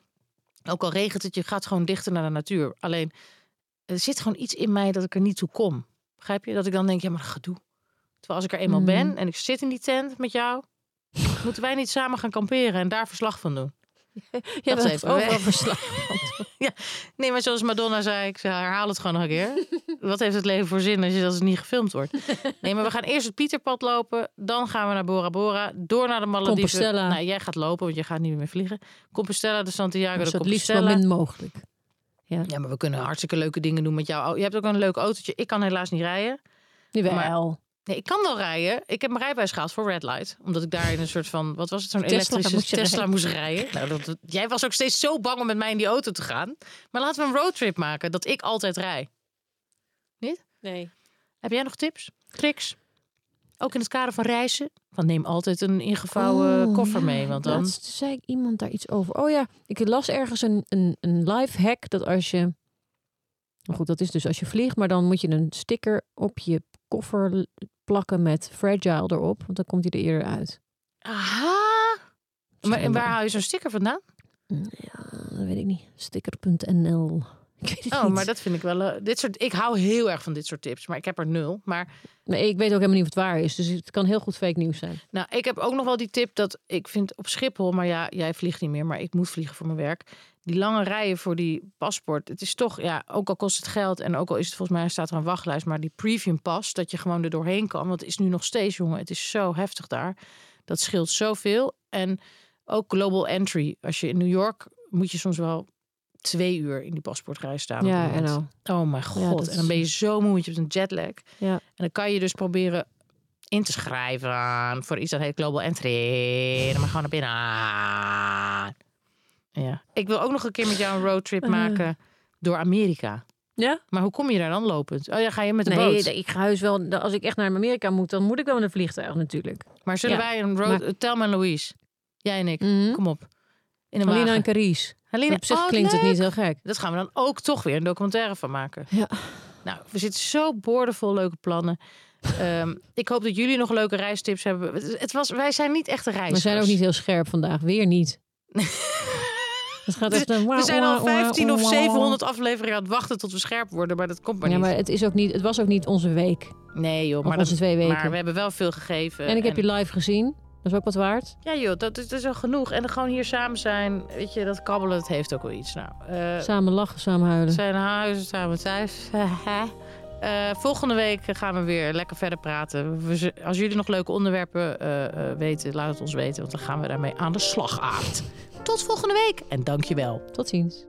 ook al regent het, je gaat gewoon dichter naar de natuur. Alleen, er zit gewoon iets in mij dat ik er niet toe kom. Begrijp je? Dat ik dan denk, ja, maar gedoe. Terwijl als ik er eenmaal Mm. ben en ik zit in die tent met jou, moeten wij niet samen gaan kamperen en daar verslag van doen? Ja, Dat even overal verslag. Nee, maar zoals Madonna zei, ik herhaal het gewoon nog een keer. Wat heeft het leven voor zin als je dat het niet gefilmd wordt? Nee, maar we gaan eerst het Pieterpad lopen. Dan gaan we naar Bora Bora. Door naar de Malediven. Compostela. Nou, jij gaat lopen, want je gaat niet meer vliegen. Compostela, de Santiago de Dus het liefst zo Compostela. min mogelijk. Ja, maar we kunnen hartstikke leuke dingen doen met jou. Je hebt ook een leuk autootje. Ik kan helaas niet rijden. Jawel. Nee, ik kan wel rijden. Ik heb mijn rijbewijs gehaald voor Red Light. Omdat ik daar in een soort van, wat was het, zo'n elektrische moest Tesla rijden. moest rijden. Nou, dat, dat- jij was ook steeds zo bang om met mij in die auto te gaan. Maar laten we een roadtrip maken, dat ik altijd rij. Nee. Heb jij nog tips, tricks? Ook in het kader van reizen? Van neem altijd een ingevouwen Oh, koffer ja, mee, want dan... Laatst zei ik iemand daar iets over. Oh ja, ik las ergens een, een, een life hack dat als je... Nou goed, dat is dus als je vliegt, maar dan moet je een sticker op je koffer plakken met fragile erop, want dan komt hij er eerder uit. Aha! Maar en waar haal je zo'n sticker vandaan? Ja, dat weet ik niet. Sticker.nl. Oh, niet. maar dat vind ik wel. eh, dit soort, ik hou heel erg van dit soort tips, maar ik heb er nul. Maar Nee, ik weet ook helemaal niet of het waar is. Dus het kan heel goed fake nieuws zijn. nou, ik heb ook nog wel die tip dat ik vind op Schiphol, maar ja, jij vliegt niet meer, maar ik moet vliegen voor mijn werk. Die lange rijen voor die paspoort. Het is toch, ja, ook al kost het geld en ook al is het volgens mij staat er een wachtlijst, maar die premium pas, dat je gewoon er doorheen kan. Want het is nu nog steeds, jongen, het is zo heftig daar. Dat scheelt zoveel. En ook global entry. Als je in New York moet je soms wel twee uur in die paspoortrij staan. Ja, en. Oh mijn god. En dan ben je zo moe, want je hebt een jetlag. Ja. En dan kan je dus proberen in te schrijven voor iets dat heet Global Entry. Dan mag gewoon naar binnen. Ja. Ik wil ook nog een keer met jou een roadtrip Eh. maken door Amerika. Ja? Maar hoe kom je daar dan lopend? Oh ja, ga je met de Nee, boot? ik ga heus wel. Als ik echt naar Amerika moet, dan moet ik wel met een vliegtuig natuurlijk. Maar zullen Ja, wij een road... maar- Telma en Louise. Jij en ik. Mhm. Kom op. In een Alina en. Carice. Op zich oh, klinkt het niet heel gek. Dat gaan we dan ook toch weer een documentaire van maken. Ja. Nou, we zitten zo boordevol leuke plannen. Ehm, ik hoop dat jullie nog leuke reistips hebben. Het- was, wij zijn niet echte reizigers. We zijn ook niet heel scherp vandaag. Weer niet. Het gaat echt een We zijn al wauw, wauw, 15 of wauw. 700 afleveringen aan het wachten tot we scherp worden, maar dat komt maar Ja, niet. maar het, is ook niet, het was ook niet onze week. Nee joh, maar, onze dat- twee weken. maar we hebben wel veel gegeven. En ik heb je live gezien. Dat is ook wat waard. Ja joh, dat is, dat is al genoeg. En dan gewoon hier samen zijn, weet je, dat kabbelen, dat heeft ook wel iets. Nou, eh, Samen lachen, samen huilen. zijn huizen samen thuis. Eh, volgende week gaan we weer lekker verder praten. We als jullie nog leuke onderwerpen eh, weten, laat het ons weten. Want dan gaan we daarmee aan de slag, Aard. Tot volgende week en dankjewel. Tot ziens.